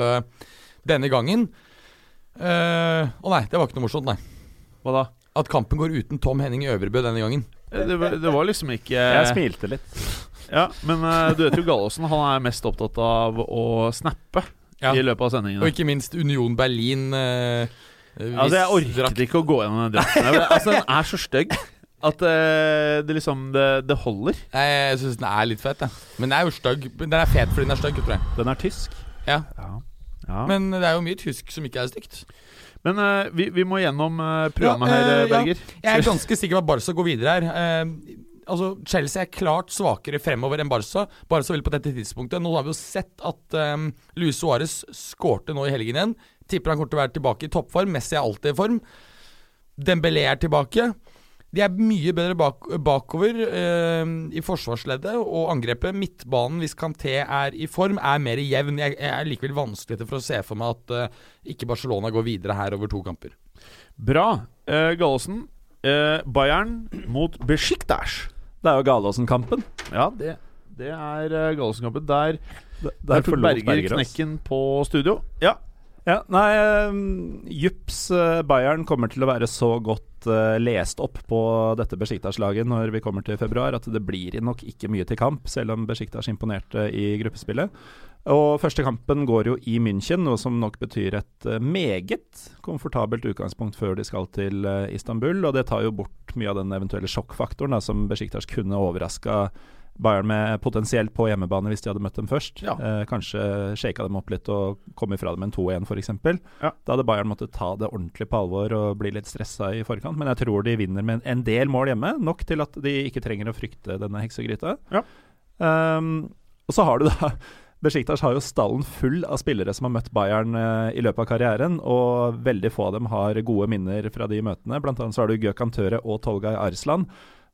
denne gangen. Eh, Å nei, det var ikke noe morsomt, nei. Hva da? At kampen går uten Tom Henning Øvrebø denne gangen. Eh, Det, var- det var liksom ikke Jeg smilte litt. Ja, Men uh, du vet jo Gallosen, han er mest opptatt av å snappe Ja. i løpet av Og ikke minst Union Berlin. Uh, Altså, jeg orket orket ikke å gå gjennom den drakten. Altså, den er så stygg at uh, det liksom Det, det holder. Jeg, Jeg syns den er litt fet, jeg. Men den er jo stygg. Den er fet fordi den er stygg, tror jeg. Den er tysk. Ja. Ja. Men det er jo mye tysk som ikke er stygt. Men uh, vi, vi må gjennom uh, programmet Ja, her, ja. Berger. Jeg er ganske sikker på at Barca går videre her. Altså, Chelsea er klart svakere fremover enn Barca. Barca vil på dette tidspunktet. Nå har vi jo sett at um, Luis Suárez skårte nå i helgen igjen. Tipper han kommer til å være tilbake i toppform. Messi er alltid i form. Dembélé er tilbake. De er mye bedre bak, bakover eh, i forsvarsleddet og angrepet. Midtbanen, hvis Kanté er i form, er mer jevn. Jeg, jeg er likevel vanskelig for å se for meg at eh, ikke Barcelona går videre her over to kamper. Bra. Eh, Gallosen. Eh, Bayern mot Besiktas. Det er jo Galåsen-kampen. Ja, det, det er uh, Gallosen-kampen. Der, Der der tok Berger knekken på studio. Ja. Ja, nei, um, Jups uh, Bayern kommer til å være så godt uh, lest opp på dette Besiktas-laget når vi kommer til februar, at det blir nok ikke mye til kamp, selv om Besiktas imponerte i gruppespillet. Og Første kampen går jo i München, noe som nok betyr et meget komfortabelt utgangspunkt før de skal til Istanbul. Og det tar jo bort mye av den eventuelle sjokkfaktoren da, som Besiktas kunne overraska Bayern med potensielt på hjemmebane hvis de hadde møtt dem først. Ja. Eh, kanskje shaka dem opp litt og kom ifra dem en 2-1 f.eks. Ja. Da hadde Bayern måttet ta det ordentlig på alvor og bli litt stressa i forkant. Men jeg tror de vinner med en del mål hjemme, nok til at de ikke trenger å frykte denne heksegryta. Ja. Um, og så har du da Besiktas har jo stallen full av spillere som har møtt Bayern eh, i løpet av karrieren, og veldig få av dem har gode minner fra de møtene. Blant annet så har du Gökhan Tøre og Tolgay Arslan,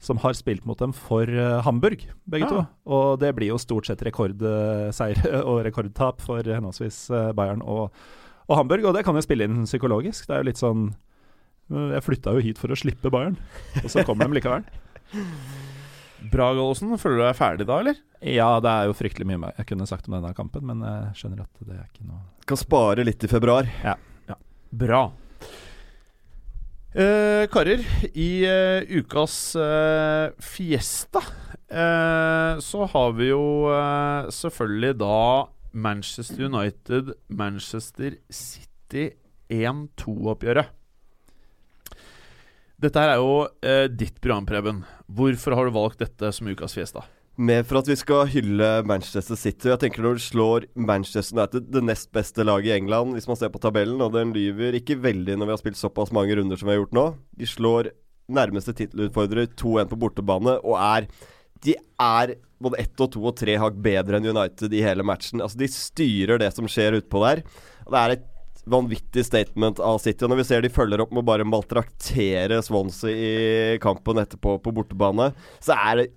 som har spilt mot dem for eh, Hamburg, begge Ja. to. Og det blir jo stort sett rekordseire og rekordtap for henholdsvis eh, Bayern og, og Hamburg, og det kan jo spille inn psykologisk. Det er jo litt sånn eh, Jeg flytta jo hit for å slippe Bayern, og så kommer de likevel. Bra, Gallosen. Føler du deg ferdig da, eller? Ja, det er jo fryktelig mye jeg kunne sagt om denne kampen, men jeg skjønner at det er ikke noe Kan spare litt i februar. Ja, Bra. Eh, karer, i eh, ukas eh, Fiesta så har vi jo selvfølgelig da Manchester United, Manchester City 1-2-oppgjøret. Dette her er jo ditt program, Preben. Hvorfor har du valgt dette som ukas Fiesta? Med for at vi skal hylle Manchester City. Jeg tenker Når du slår Manchester United, det nest beste laget i England, hvis man ser på tabellen, og den lyver ikke veldig når vi har spilt såpass mange runder som vi har gjort nå De slår nærmeste tittelutfordrer 2-1 på bortebane, og er De er både ett og to og tre hakk bedre enn United i hele matchen. Altså De styrer det som skjer utpå der. Og det er et vanvittig statement av City. Og når vi ser de følger opp med å bare maltraktere Swansea i kampen etterpå på bortebane, så er det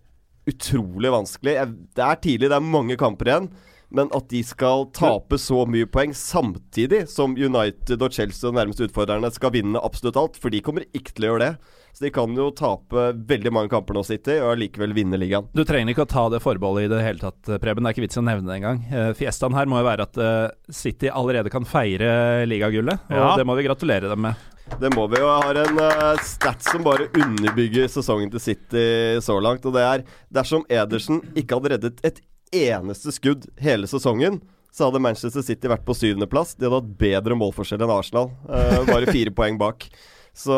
utrolig vanskelig. Det er tidlig, det er mange kamper igjen. Men at de skal tape så mye poeng samtidig som United og Chelsea og nærmeste utfordrerne skal vinne absolutt alt, for de kommer ikke til å gjøre det. Så de kan jo tape veldig mange kamper nå, City, og allikevel vinne ligaen. Du trenger ikke å ta det forbeholdet i det hele tatt, Preben. Det er ikke vits i å nevne det engang. Uh, Fiestaen her må jo være at eh, City allerede kan feire ligagullet, og Ja. det må vi gratulere dem med. Det må vi jo. Jeg har en uh, stat som bare underbygger sesongen til City så langt. Og det er dersom Edersen ikke hadde reddet et eneste skudd hele sesongen, så hadde Manchester City vært på syvendeplass. De hadde hatt bedre målforskjell enn Arsenal. Uh, bare fire poeng bak. Så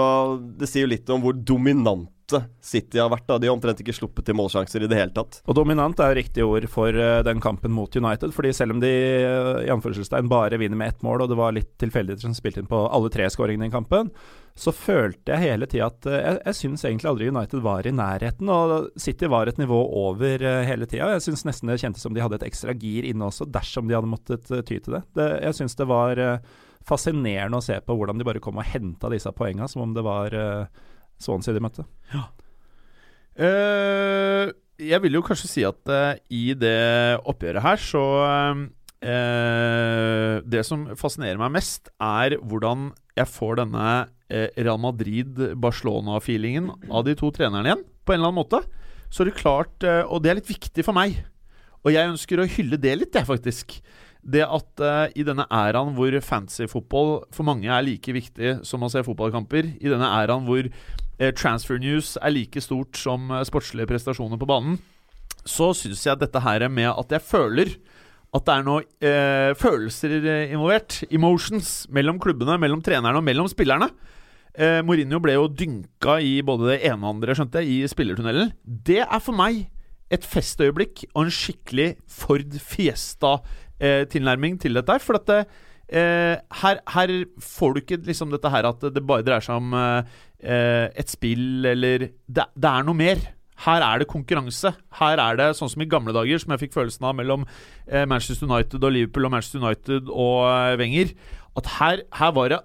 det sier jo litt om hvor dominante City har vært. da De har omtrent ikke sluppet til målsjanser i det hele tatt. Og dominant er jo riktig ord for eh, den kampen mot United. fordi selv om de eh, i anførselstegn bare vinner med ett mål, og det var litt tilfeldigheter som spilte inn på alle tre skåringene i kampen, så følte jeg hele tida at eh, jeg, jeg syns egentlig aldri United var i nærheten. Og City var et nivå over hele tida. Jeg syns nesten det kjentes som de hadde et ekstra gir inne også, dersom de hadde måttet ty til det. det jeg syns det var fascinerende å se på hvordan de bare kom og henta disse poengene, som om det var uh, Swansea de møtte. Eh, jeg vil jo kanskje si at uh, i det oppgjøret her, så uh, Det som fascinerer meg mest, er hvordan jeg får denne eh, Real Madrid-Barcelona-feelingen av de to trenerne igjen, på en eller annen måte. Så er det klart eh, Og det er litt viktig for meg. Og jeg ønsker å hylle det litt, jeg, faktisk. Det at uh, i denne æraen hvor Fancy-fotball for mange er like viktig som å se fotballkamper, i denne æraen hvor uh, transfer news er like stort som uh, sportslige prestasjoner på banen, så syns jeg dette her med at jeg føler at det er noen følelser involvert, emotions, mellom klubbene, mellom trenerne og mellom spillerne. Mourinho ble jo dynka i både det ene og andre, skjønte jeg, i spillertunnelen. Det er for meg et festøyeblikk og en skikkelig Ford Fiesta-tilnærming til dette. her, For at det, eh, her, her får du ikke liksom dette her at det bare dreier seg om eh, eh, et spill eller det, det er noe mer. Her er det konkurranse. Her er det sånn som i gamle dager, som jeg fikk følelsen av mellom eh, Manchester United og Liverpool og Manchester United og eh, Wenger. At her, her var det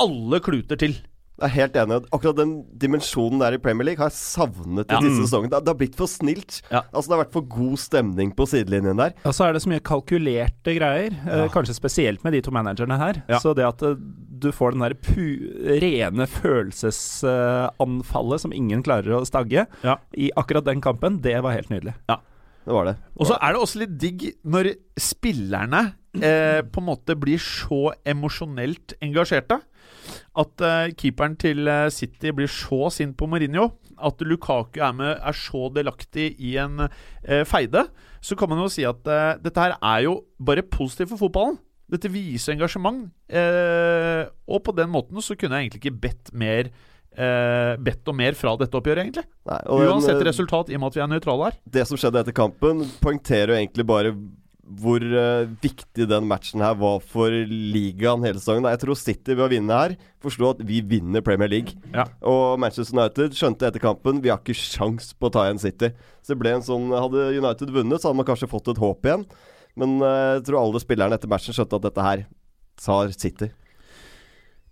alle kluter til. Jeg er helt enig. Akkurat den dimensjonen der i Premier League har jeg savnet i Ja. disse sesongene. Det, det har blitt for snilt. Ja. Altså Det har vært for god stemning på sidelinjen der. Og så er det så mye kalkulerte greier, eh, kanskje spesielt med de to managerne her. Ja. Så det at eh, du får den der pu rene følelsesanfallet som ingen klarer å stagge Ja. i akkurat den kampen, det var helt nydelig. Ja. Det var det. Og så er det også litt digg når spillerne eh, på en måte blir så emosjonelt engasjerte. At eh, keeperen til eh, City blir så sint på Mourinho. At Lukaku er, med, er så delaktig i en eh, feide. Så kan man jo si at dette her er jo bare positivt for fotballen. Dette viser engasjement. Eh, og på den måten så kunne jeg egentlig ikke bedt mer eh, Bedt om mer fra dette oppgjøret, egentlig. Nei, Uansett en, resultat, i og med at vi er nøytrale her. det som skjedde etter kampen, poengterer jo egentlig bare hvor uh, viktig den matchen her var for ligaen hele sesongen. Jeg tror City ved å vinne her forsto at vi vinner Premier League. Ja. Og Manchester United skjønte etter kampen vi har ikke sjans på å ta igjen City. Så det ble en sånn Hadde United vunnet, så hadde man kanskje fått et håp igjen. Men uh, jeg tror alle spillerne etter matchen skjønte at dette her tar City.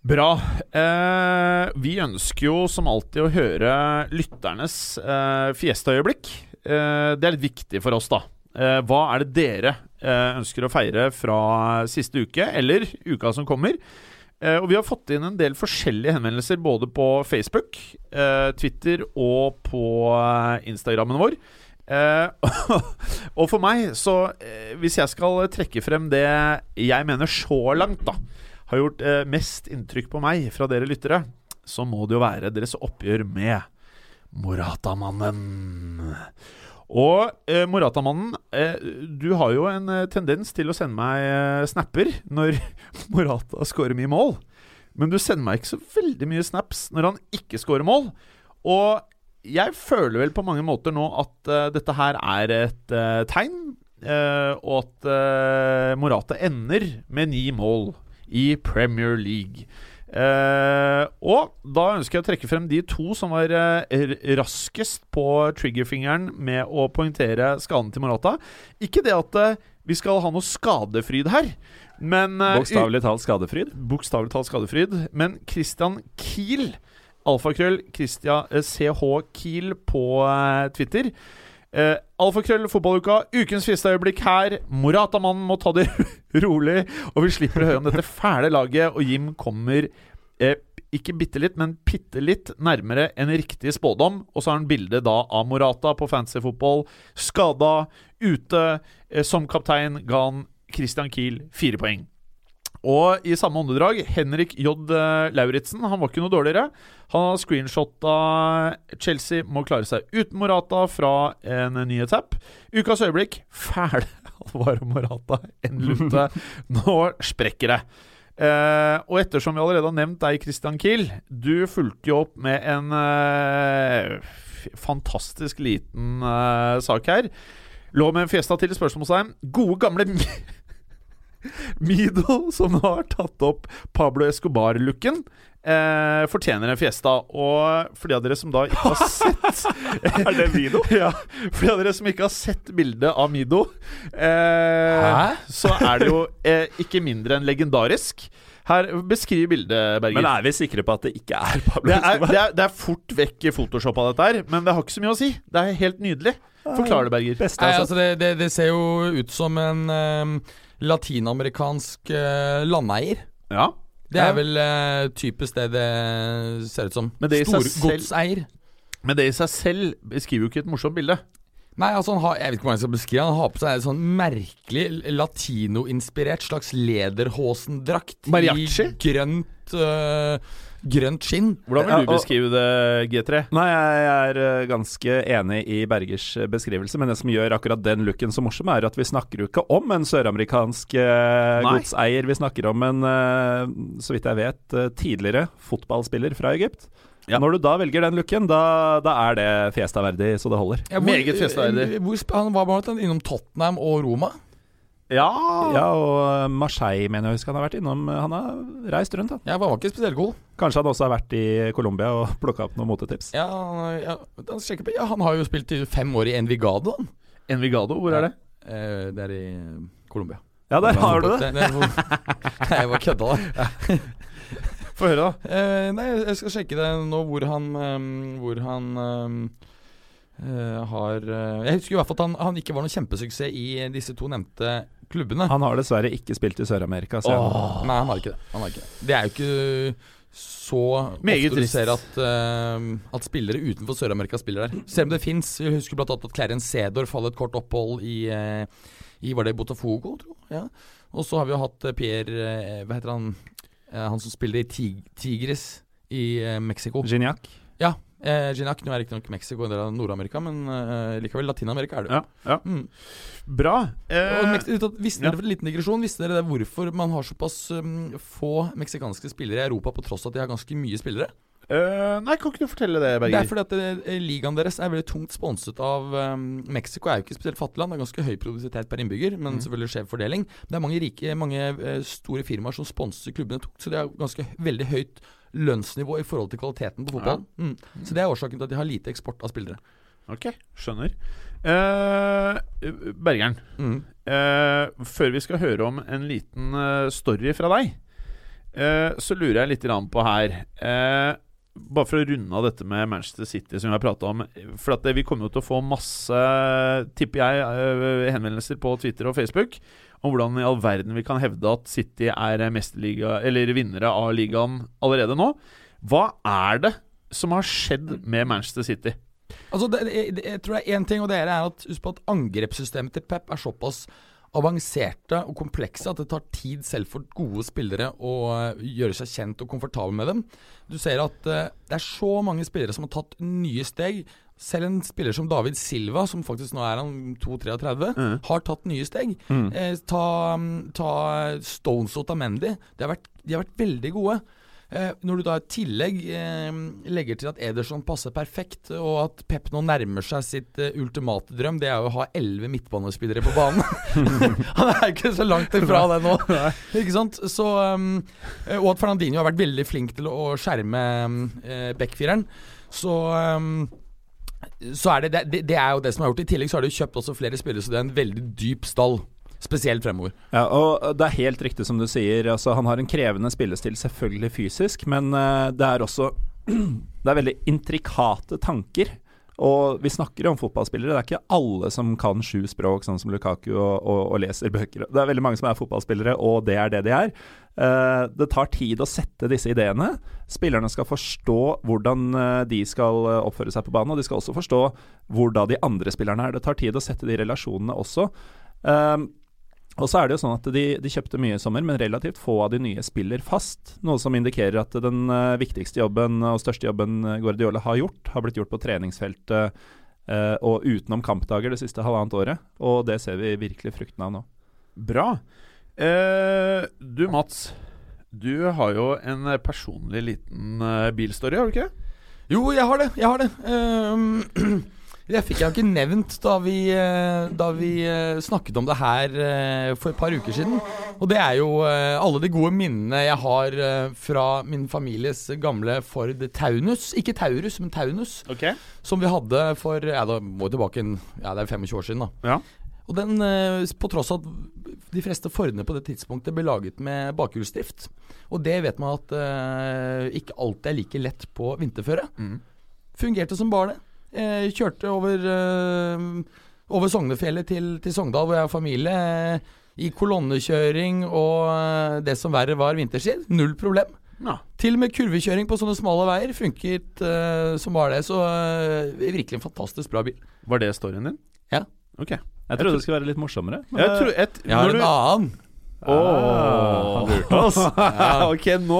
Bra. Eh, vi ønsker jo som alltid å høre lytternes eh, fiestaøyeblikk. Eh, det er litt viktig for oss, da. Eh, hva er det dere eh, ønsker å feire fra siste uke, eller uka som kommer? Eh, og vi har fått inn en del forskjellige henvendelser både på Facebook, Twitter og på Instagrammen vår. Og for meg, så Hvis jeg skal trekke frem det jeg mener så langt, da har gjort mest inntrykk på meg fra dere lyttere, så må det jo være deres oppgjør med Moratamannen. Og eh, Moratamannen, eh, du har jo en eh, tendens til å sende meg eh, snapper når Morata scorer mye mål. Men du sender meg ikke så veldig mye snaps når han ikke scorer mål. Og jeg føler vel på mange måter nå at uh, dette her er et uh, tegn, uh, og at Morata ender med ni mål i Premier League. Eh, og da ønsker jeg å trekke frem de to som var eh, raskest på triggerfingeren med å poengtere skaden til Morata. Ikke det at eh, vi skal ha noe skadefryd her, men Bokstavelig talt skadefryd. Bokstavelig talt skadefryd. Men Christian Kiel, alfakrøll Christian CH Kiel på Twitter. Eh, alfakrøll fotballuka, ukens fisteøyeblikk her. Morata-mannen må ta det rolig, og vi slipper å høre om dette fæle laget. Og Jim kommer eh, ikke bitte litt, men bitte litt nærmere en riktig spådom. Og så har han bilde da av Morata på fancy fotball. Skada, ute. Eh, som kaptein ga han Christian Kiel fire poeng. Og i samme åndedrag, Henrik J. Lauritzen. Han var ikke noe dårligere. Han har screenshotta Chelsea må klare seg uten Morata fra en nyhetsapp. Ukas øyeblikk. Fæle Alvaro Morata. enn lunte. Nå sprekker det. Eh, og ettersom vi allerede har nevnt deg, Christian Kiel, du fulgte jo opp med en eh, fantastisk liten eh, sak her. Lå med en fiesta til spørsmålstegn. Gode, gamle Mido, som nå har tatt opp Pablo Escobar-looken, eh, fortjener en fiesta. Og for de av dere som da ikke har sett Er det Mido? ja. For de av dere som ikke har sett bildet av Mido, eh, så er det jo eh, ikke mindre enn legendarisk. Her, Beskriv bildet, Berger. Men er vi sikre på at det ikke er Pablo det, er, Escobar? det, er, det er fort vekk Photoshop av dette her, men det har ikke så mye å si. Det er helt nydelig. Forklar det, Berger. Beste, Nei, altså. altså det, det, det ser jo ut som en um, latinamerikansk uh, landeier. Ja. Det er vel uh, typisk det det ser ut som. Storgodseier. Men det i seg selv beskriver jo ikke et morsomt bilde. Nei, altså han har Jeg vet ikke hvordan jeg skal beskrive Han har på seg en sånn merkelig latinoinspirert slags lederhosendrakt Mariachi? i grønt øh, Grønt skinn. Hvordan vil du beskrive det, G3? Nei, jeg er eh, ganske enig i Bergers eh, beskrivelse, men det som gjør akkurat den looken så morsom, er at vi snakker jo ikke om en søramerikansk eh, godseier. Vi snakker om en, så vidt jeg vet, tidligere fotballspiller fra Egypt. Ja. Når du da velger den looken, da, da er det fiesta-verdig så det holder. Ja, Meget fjestaverdig hvor Han var blant annet innom Tottenham og Roma. Ja, Ja, og Marseille mener jeg husker han har vært innom. Han har reist rundt, han. Ja, han var ikke spesielt god. Kanskje han også har vært i Colombia og plukka opp noen motetips. Ja, ja, ja, han har jo spilt i fem år i Envigado. Han. Envigado, hvor er det? Eh, det er i Colombia. Ja, der har du det! Nei, jeg bare kødda, da. Få høre, da. Eh, nei, jeg skal sjekke det nå hvor han um, Hvor han eh, har eh, Jeg husker i hvert fall at han, han ikke var noen kjempesuksess i disse to nevnte klubbene. Han har dessverre ikke spilt i Sør-Amerika. Nei, han har ikke det. Han har ikke det. det er jo ikke så Meget ofte du ser at, uh, at spillere utenfor Sør-Amerika spiller der. Selv om det fins. Vi husker bl.a. at Clarence Cedor hadde et kort opphold i, uh, i Var det Botafogo, tro? Ja. Og så har vi jo hatt eh, Pierre uh, Hva heter han? Eh, han som spiller i Tig Tigres i eh, Mexico. Gignac. Ja. Eh, Ginac nå er riktignok Mexico en del av Nord-Amerika, men eh, likevel Latin-Amerika er det jo. Ja, ja. Mm. Bra. Eh, visste dere ja. liten digresjon, visste dere hvorfor man har såpass um, få meksikanske spillere i Europa, på tross av at de har ganske mye spillere? Eh, nei, kan ikke du fortelle det, Berger? Det er fordi at eh, ligaen deres er veldig tungt sponset av um, Mexico er jo ikke spesielt fattig land, det er ganske høy produsitet per innbygger, men selvfølgelig skjev fordeling. Det er mange rike, mange store firmaer som sponser klubbene tungt, så det er ganske veldig høyt lønnsnivå i forhold til kvaliteten på fotballen. Mm. Så det er årsaken til at de har lite eksport av spillere. Ok, skjønner. Uh, Bergeren, Mm. uh, før vi skal høre om en liten uh, story fra deg, så lurer jeg litt på her Bare for å runde av dette med Manchester City, som vi har prata om. For at vi kommer jo til å få masse, tipper jeg, eh, henvendelser på Twitter og Facebook om hvordan i all verden vi kan hevde at City er mesterliga, eller vinnere av ligaen allerede nå. Hva er det som har skjedd med Manchester City? Altså, det, det, jeg tror det er én ting, og det er at husk på at angrepssystemet til Pep er såpass avanserte og komplekse at det tar tid selv for gode spillere å eh, gjøre seg kjent og komfortabel med dem. Du ser at eh, det er så mange spillere som har tatt nye steg. Selv en spiller som David Silva, som faktisk nå er han 2-33, Mm. har tatt nye steg. Eh, ta, ta Stones og Tamendi. De har vært, de har vært veldig gode. Eh, når du da i tillegg eh, legger til at Ederson passer perfekt, og at Pep nå nærmer seg sitt eh, ultimate drøm, det er jo å ha elleve midtbanespillere på banen. Han er ikke så langt ifra det nå. Ikke sant? Så, og at Fernandinho har vært veldig flink til å skjerme backfireren. Så så er det, det, det er jo det som er gjort. I tillegg så har de kjøpt også flere spillere, så det er en veldig dyp stall. Spesielt fremover. Ja, og Det er helt riktig som du sier. Altså, han har en krevende spillestil, selvfølgelig fysisk, men eh, det er også Det er veldig intrikate tanker. Og vi snakker jo om fotballspillere. Det er ikke alle som kan sju språk, sånn som Lukaku, og, og, og leser bøker. Det er veldig mange som er fotballspillere, og det er det de er. Uh, det tar tid å sette disse ideene. Spillerne skal forstå hvordan eh, de skal oppføre seg på banen, og de skal også forstå hvordan de andre spillerne er. Det tar tid å sette de relasjonene også. Eh, og så er det jo sånn at de, de kjøpte mye i sommer, men relativt få av de nye spiller fast. Noe som indikerer at den eh, viktigste jobben og største jobben eh, Guardiola har gjort, har blitt gjort på treningsfeltet eh, og utenom kampdager det siste halvannet året. Og det ser vi virkelig frukten av nå. Bra. Eh, du, Mats. Du har jo en personlig liten eh, bilstory, har du ikke? Jo, jeg har det. Jeg har det. Ehm, det fikk jeg jo ikke nevnt da vi, eh, da vi eh, snakket om det her eh, for et par uker siden. Og det er jo alle de gode minnene jeg har fra min families gamle Ford Taunus. Ikke Taurus, men Taunus. Okay. Som vi hadde for Ja, da må vi tilbake en, Ja, det er 25 år siden, da. Ja. Og den, på tross av at de fleste Fordene på det tidspunktet ble laget med bakhjulsdrift. Og det vet man at uh, ikke alltid er like lett på vinterføre. Mm. Fungerte som bare det. Eh, kjørte over, eh, over Sognefjellet til, til Sogndal, hvor jeg har familie. eh, I kolonnekjøring og det som verre var vinterstid. Null problem. Ja. Til og med kurvekjøring på sånne smale veier funket eh, som bare det. Så eh, virkelig en fantastisk bra bil. Var det storyen din? Ja. Ok. Jeg trodde det skulle være litt morsommere. Jeg tror et, Jeg har en du- annen. Åh. han lurte oss. ok, nå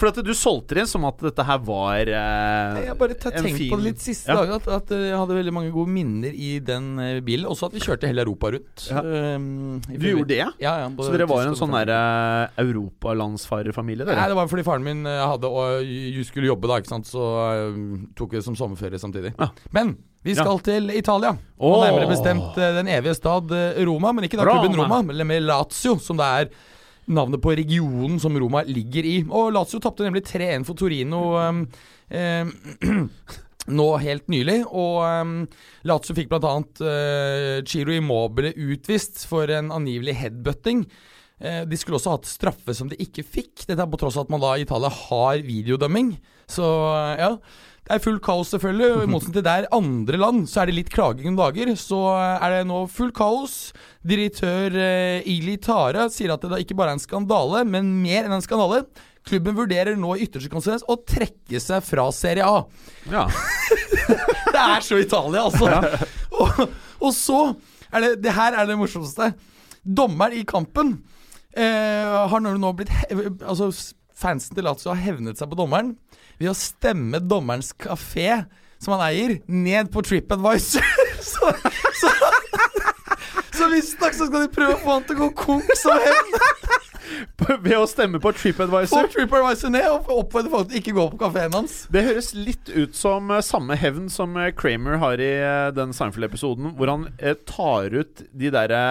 For at du solgte det inn som at dette her var eh, Jeg har bare tatt tenkt fin- på det litt siste Ja. dagen, at, at eh, jeg hadde veldig mange gode minner i den eh, bilen. Også at vi kjørte hele Europa rundt. Ja. Um, Du gjorde det? Ja, ja, Så dere var en sånn derre europalandsfarerfamilie, Nei, det var fordi faren min eh, hadde og skulle jobbe, da, ikke sant. Så uh, tok vi det som sommerferie samtidig. Ja. Men Vi skal til Italia. Og oh. nærmere bestemt eh, den evige stad eh, Roma. Men ikke da klubben Roma. Men Lazio, som det er navnet på regionen som Roma ligger i. Og Lazio tapte nemlig 3-1 for Torino um, um, nå helt nylig. Og um, Lazio fikk bl.a. Uh, Chiro Immobile utvist for en angivelig headbutting. De skulle også hatt straffe som de ikke fikk. Dette er på tross av at man da i Italia har videodømming. Så ja. Det er fullt kaos, selvfølgelig. og I motsetning til der andre land, så er det litt klaging om dager. Så eh, er det nå fullt kaos. Direktør eh, Ili Tara sier at det da ikke bare er en skandale, men mer enn en skandale. Klubben vurderer nå i ytterste konsekvens å trekke seg fra Serie A. Ja. Det er så Italia, altså. Og, og så er det Det her er det morsomste. Dommeren i kampen eh, har nå blitt he Altså, fansen til Lazio har hevnet seg på dommeren ved å stemme dommerens kafé, som han eier, ned på TripAdvisor. så så, så visstnok så skal de prøve å få han til å gå konk som hevn. Ved å stemme på TripAdvisor? TripAdvisor. TripAdvisor ned og oppfordre folk til ikke gå på kafeen hans. Det høres litt ut som eh, samme hevn som eh, Kramer har i eh, den Seinfeld-episoden, hvor han tar ut de derre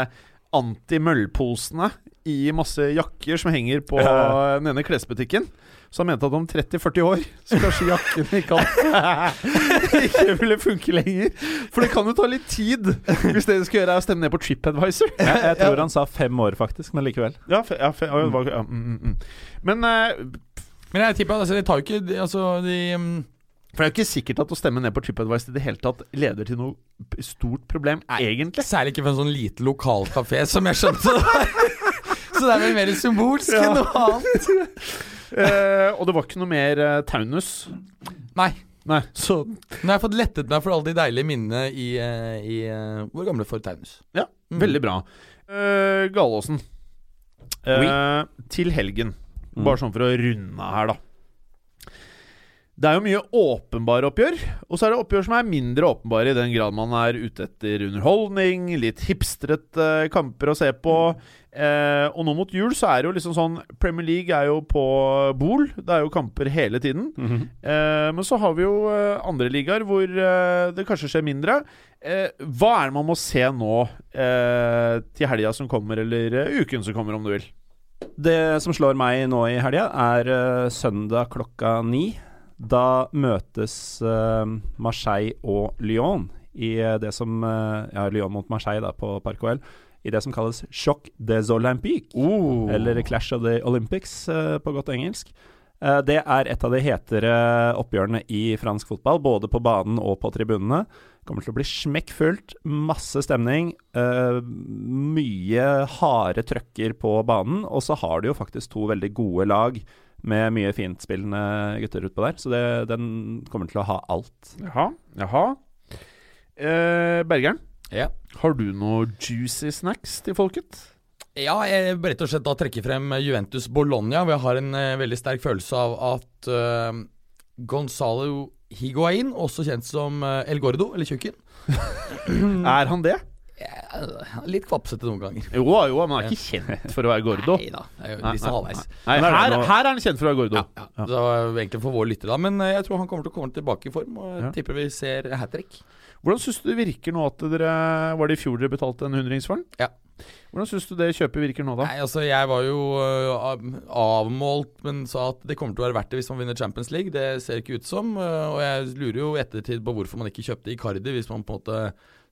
anti-møllposene i masse jakker som henger på den ene klesbutikken. Så han mente at om 30-40 år så kanskje jakken ikke, kan- ikke ville funke lenger. For det kan jo ta litt tid hvis det du skal gjøre er å stemme ned på TripAdvisor. Jeg, jeg tror han sa fem år, faktisk, men likevel. Ja, fe, ja, fe, ja, ja, mm, mm, mm. Men uh, Men jeg tipper altså, de tar jo ikke de- Altså, de um For det er jo ikke sikkert at å stemme ned på TripAdvisor i det hele tatt leder til noe stort problem, egentlig. Særlig ikke for en sånn lite lokal kafé, som jeg skjønte. Så det er vel mer symbolsk Ja. enn noe annet. Eh, og det var ikke noe mer eh, Taunus. Nei. Nei, så Nå har jeg fått lettet meg for alle de deilige minnene i, eh, i eh, vår gamle Ford Taunus. Ja, Mm. veldig bra. Uh, Galåsen. Eh, til helgen. Mm. Bare sånn for å runde her, da. Det er jo mye åpenbare oppgjør, og så er det oppgjør som er mindre åpenbare i den grad man er ute etter underholdning, litt hipstrete kamper å se på. Eh, og nå mot jul så er det jo liksom sånn Premier League er jo på bol. Det er jo kamper hele tiden. Mhm. Eh, men så har vi jo eh, andre ligaer hvor eh, det kanskje skjer mindre. Eh, hva er det man må se nå eh, til helga som kommer, eller uken som kommer, om du vil? Det som slår meg nå i helga, er søndag klokka ni. Da møtes eh, Marseille og Lyon i eh, det som eh, Ja, Lyon mot Marseille da, på Parc OL. I det som kalles Choc des Olympiques. Eller Clash of the Olympics på godt engelsk. Det er et av de hetere oppgjørene i fransk fotball, både på banen og på tribunene. Kommer til å bli smekkfullt, masse stemning, uh, mye harde trøkker på banen. Og så har du jo faktisk to veldig gode lag med mye fintspillende gutter utpå der, så det, den kommer til å ha alt. Jaha. Jaha. Eh, Bergeren, Ja. har du noe juicy snacks til folket? Ja, jeg vil rett og slett da trekke frem Juventus Bologna, hvor jeg har en eh, veldig sterk følelse av at uh, Gonzalo Higuain, også kjent som eh, El Gordo, eller Tjukken Er han det? Ja, Litt kvapsete noen ganger. Jo, jo, men han er ikke kjent for å være gordo. Nei da, er sånn halvveis. Er her, her er han kjent for å være gordo. Ja, ja. Det var egentlig for vår lytter, da. Men eh, jeg tror han kommer til å komme tilbake i form, og Ja. tipper vi ser hat trick. Hvordan syns du det virker nå at dere Var det i fjor dere betalte en hundrings for den? Ja. Hvordan syns du det kjøpet virker nå, da? Nei, altså Jeg var jo øh, avmålt, men sa at det kommer til å være verdt det hvis man vinner Champions League. Det ser ikke ut som. øh, Og jeg lurer jo i ettertid på hvorfor man ikke kjøpte Icardi hvis man på en måte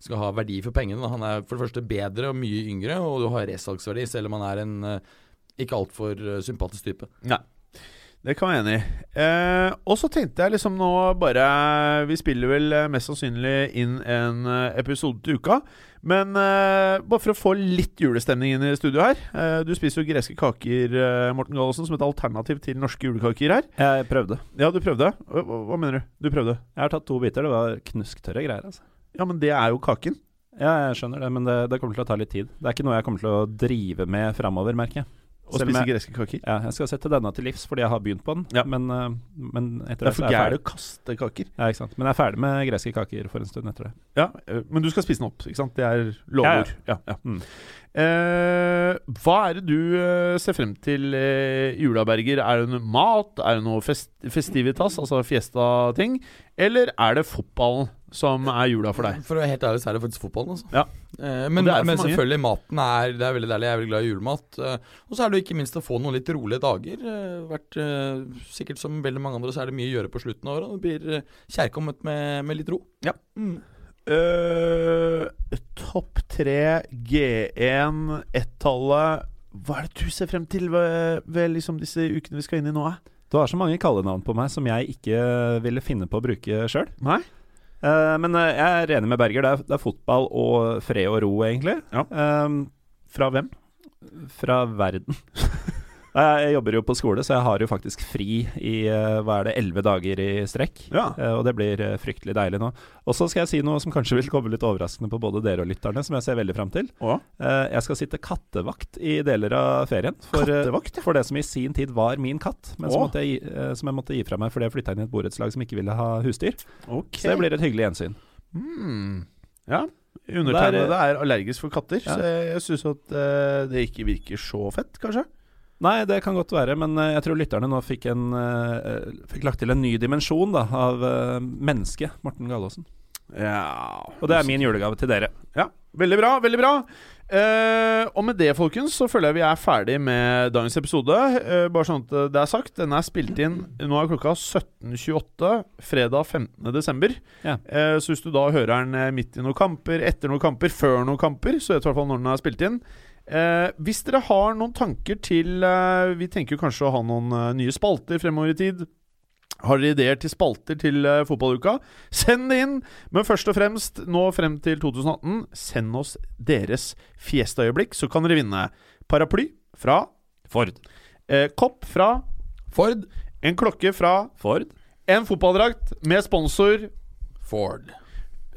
skal ha verdi for pengene. Han er for det første bedre og mye yngre, og du har resalgsverdi, selv om han er en øh, ikke altfor øh, sympatisk type. Nei. Det kan jeg være enig i. Eh, og så tenkte jeg liksom nå bare Vi spiller vel eh, mest sannsynlig inn en eh, episode til uka. Men eh, bare for å få litt julestemning inn i studio her. Eh, du spiser jo greske kaker, eh, Morten Gallosen, som et alternativ til norske julekaker her. Jeg prøvde. Ja, du prøvde? Hva, hva mener du? Du prøvde? Jeg har tatt to biter. Det var knusktørre greier, altså. Ja, men det er jo kaken. Ja, jeg skjønner det, men det, det kommer til å ta litt tid. Det er ikke noe jeg kommer til å drive med framover, merker jeg. Å spise greske kaker. Ja, jeg skal sette denne til livs fordi jeg har begynt på den, Ja. men, eh, men etter Det er for gærent å kaste kaker. Ja, ikke sant. Men jeg er ferdig med greske kaker for en stund etter det. Ja, eh, Men du skal spise den opp, ikke sant? Det er lovord. Ja, ja. Mm. Eh, hva er det du eh, ser frem til eh, i jula, Berger? Er det noe mat? Er det noe fest festivitas, altså fiesta-ting? Eller er det fotballen som er jula for deg? For å være helt ærlig så er det faktisk fotballen. Altså. Ja. Eh, men er men selvfølgelig, maten er Det er veldig deilig. Jeg er veldig glad i julemat. Eh, og så er det jo ikke minst å få noen litt rolige dager. Eh, vært, eh, sikkert som veldig mange andre, så er det mye å gjøre på slutten av året. Det blir eh, kjærkomment med, med litt ro. Ja. Mm. Uh, topp tre, G1, ett-tallet Hva er det du ser frem til ved, ved liksom disse ukene vi skal inn i nå? Du har så mange kallenavn på meg som jeg ikke ville finne på å bruke sjøl. Nei? men eh, jeg er enig med Berger. Det er, det er fotball og fred og ro, egentlig. Ja. Um, Fra hvem? fra verden. jeg jobber jo på skole, så jeg har jo faktisk fri i eh, hva er det, elleve dager i strekk. Ja. Eh, og det blir eh, fryktelig deilig nå. Og så skal jeg si noe som kanskje vil komme litt overraskende på både dere og lytterne, som jeg ser veldig fram til. Eh, jeg skal sitte kattevakt i deler av ferien. For, ja. for det som i sin tid var min katt, men som, jeg, som jeg måtte gi fra meg fordi jeg flytta inn i et borettslag som ikke ville ha husdyr. Okay. Så det blir et hyggelig gjensyn. Mm. Ja. Undertegnede er, allergisk for katter, Ja. så jeg, syns at det ikke virker så fett, kanskje. Nei, det kan godt være, men eh, jeg tror lytterne nå fikk, en, eh, fikk lagt til en ny dimensjon da, av mennesket Morten Gallaasen. Ja Og det er min julegave til dere. Ja, veldig bra, veldig bra. Eh, og med det, folkens, så føler jeg vi er ferdig med dagens episode. Eh, bare sånn at det er sagt. Den er spilt inn Nå er klokka 17.28 fredag 15. desember. Ja. Eh, så hvis du da hører den eh, midt i noen kamper, etter noen kamper, før noen kamper, så vet du i hvert fall når den er spilt inn. Eh, hvis dere har noen tanker til eh, Vi tenker jo kanskje å ha noen eh, nye spalter fremover i tid. Har dere ideer til spalter til eh, fotballuka? Send det inn! Men først og fremst, nå frem til 2018, send oss deres fiestaøyeblikk, så kan dere vinne paraply fra Ford. eh, kopp fra Ford. en klokke fra Ford. en fotballdrakt med sponsor Ford.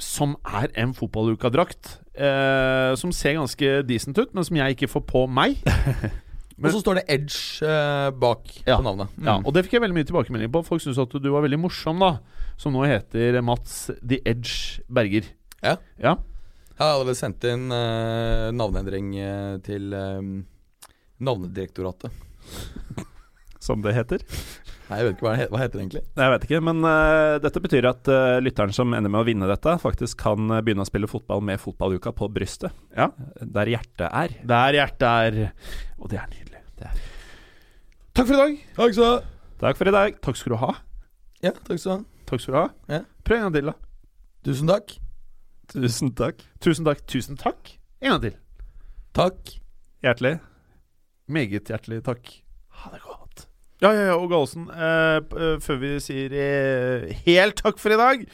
Som er en fotballukadrakt. Eh, som ser ganske decent ut, men som jeg ikke får på meg. Men- og så står det Edge eh, bak Ja. på navnet. Mm. Ja, og det fikk jeg veldig mye tilbakemelding på. Folk syntes at du var veldig morsom, da. Som nå heter Mats The Edge Berger. Ja. Ja. Jeg har allerede sendt inn eh, navneendring eh, til eh, Navnedirektoratet. Som det heter. Nei, jeg vet ikke hva, det hva heter det egentlig. Jeg vet ikke, men uh, dette betyr at uh, lytteren som ender med å vinne dette, faktisk kan uh, begynne å spille fotball med fotballuka på brystet. Ja. Der hjertet er. Der hjertet er. Og det er nydelig. Takk for i dag. Takk skal du ha. Takk for i dag. Takk skal du ha. Ja, takk skal du ha. Takk skal du ha. Ja. Prøv en gang til, da. Tusen takk. Tusen takk. Tusen takk. Tusen takk. En gang til. Takk. Hjertelig. Meget hjertelig takk. Ha det godt. Ja, ja, ja, og Gallosen, eh, eh, før vi sier eh, helt takk for i dag,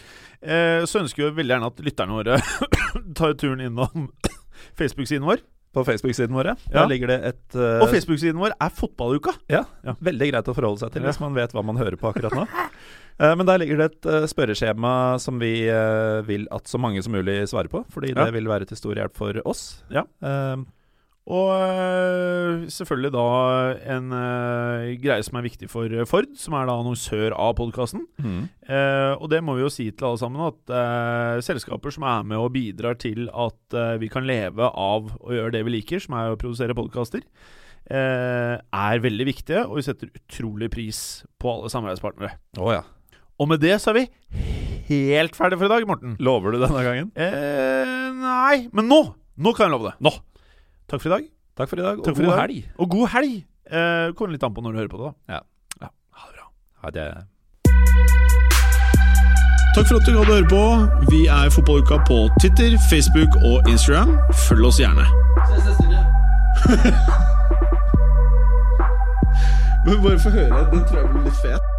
eh, så ønsker vi veldig gjerne at lytterne våre tar turen innom Facebook-siden vår. På Facebook-siden vår, ja. Der ligger det et uh, Og Facebook-siden vår er Fotballuka. Ja, Ja. veldig greit å forholde seg til hvis man vet hva man hører på akkurat nå. Men der ligger det et spørreskjema som vi vil at så mange som mulig svarer på, fordi det vil være til stor hjelp for oss. Ja. Eh, Og øh, selvfølgelig da en uh, greie som er viktig for øh, Ford, som er da annonsør av podkasten. mm. Uh, og det må vi jo si til alle sammen, at uh, selskaper som er med og bidrar til at eh, vi kan leve av å gjøre det vi liker, som er å produsere podkaster, eh, er veldig viktige, og vi setter utrolig pris på alle samarbeidspartnere. Oh, ja. Og med det så er vi helt ferdig for i dag, Morten. Lover du denne gangen? Eh, nei, men nå! Nå kan jeg love det. Nå. Takk for i dag. Takk for i dag, og god dag. helg. Og god helg! Eh, Kommer litt an på når du hører på det, da. Ja. ja. Ha det bra. Ha det. Takk for at du gadd å høre på. Vi er Fotballuka på Twitter, Facebook og Instagram. Følg oss gjerne. Men bare få høre. Den tror jeg blir litt fet.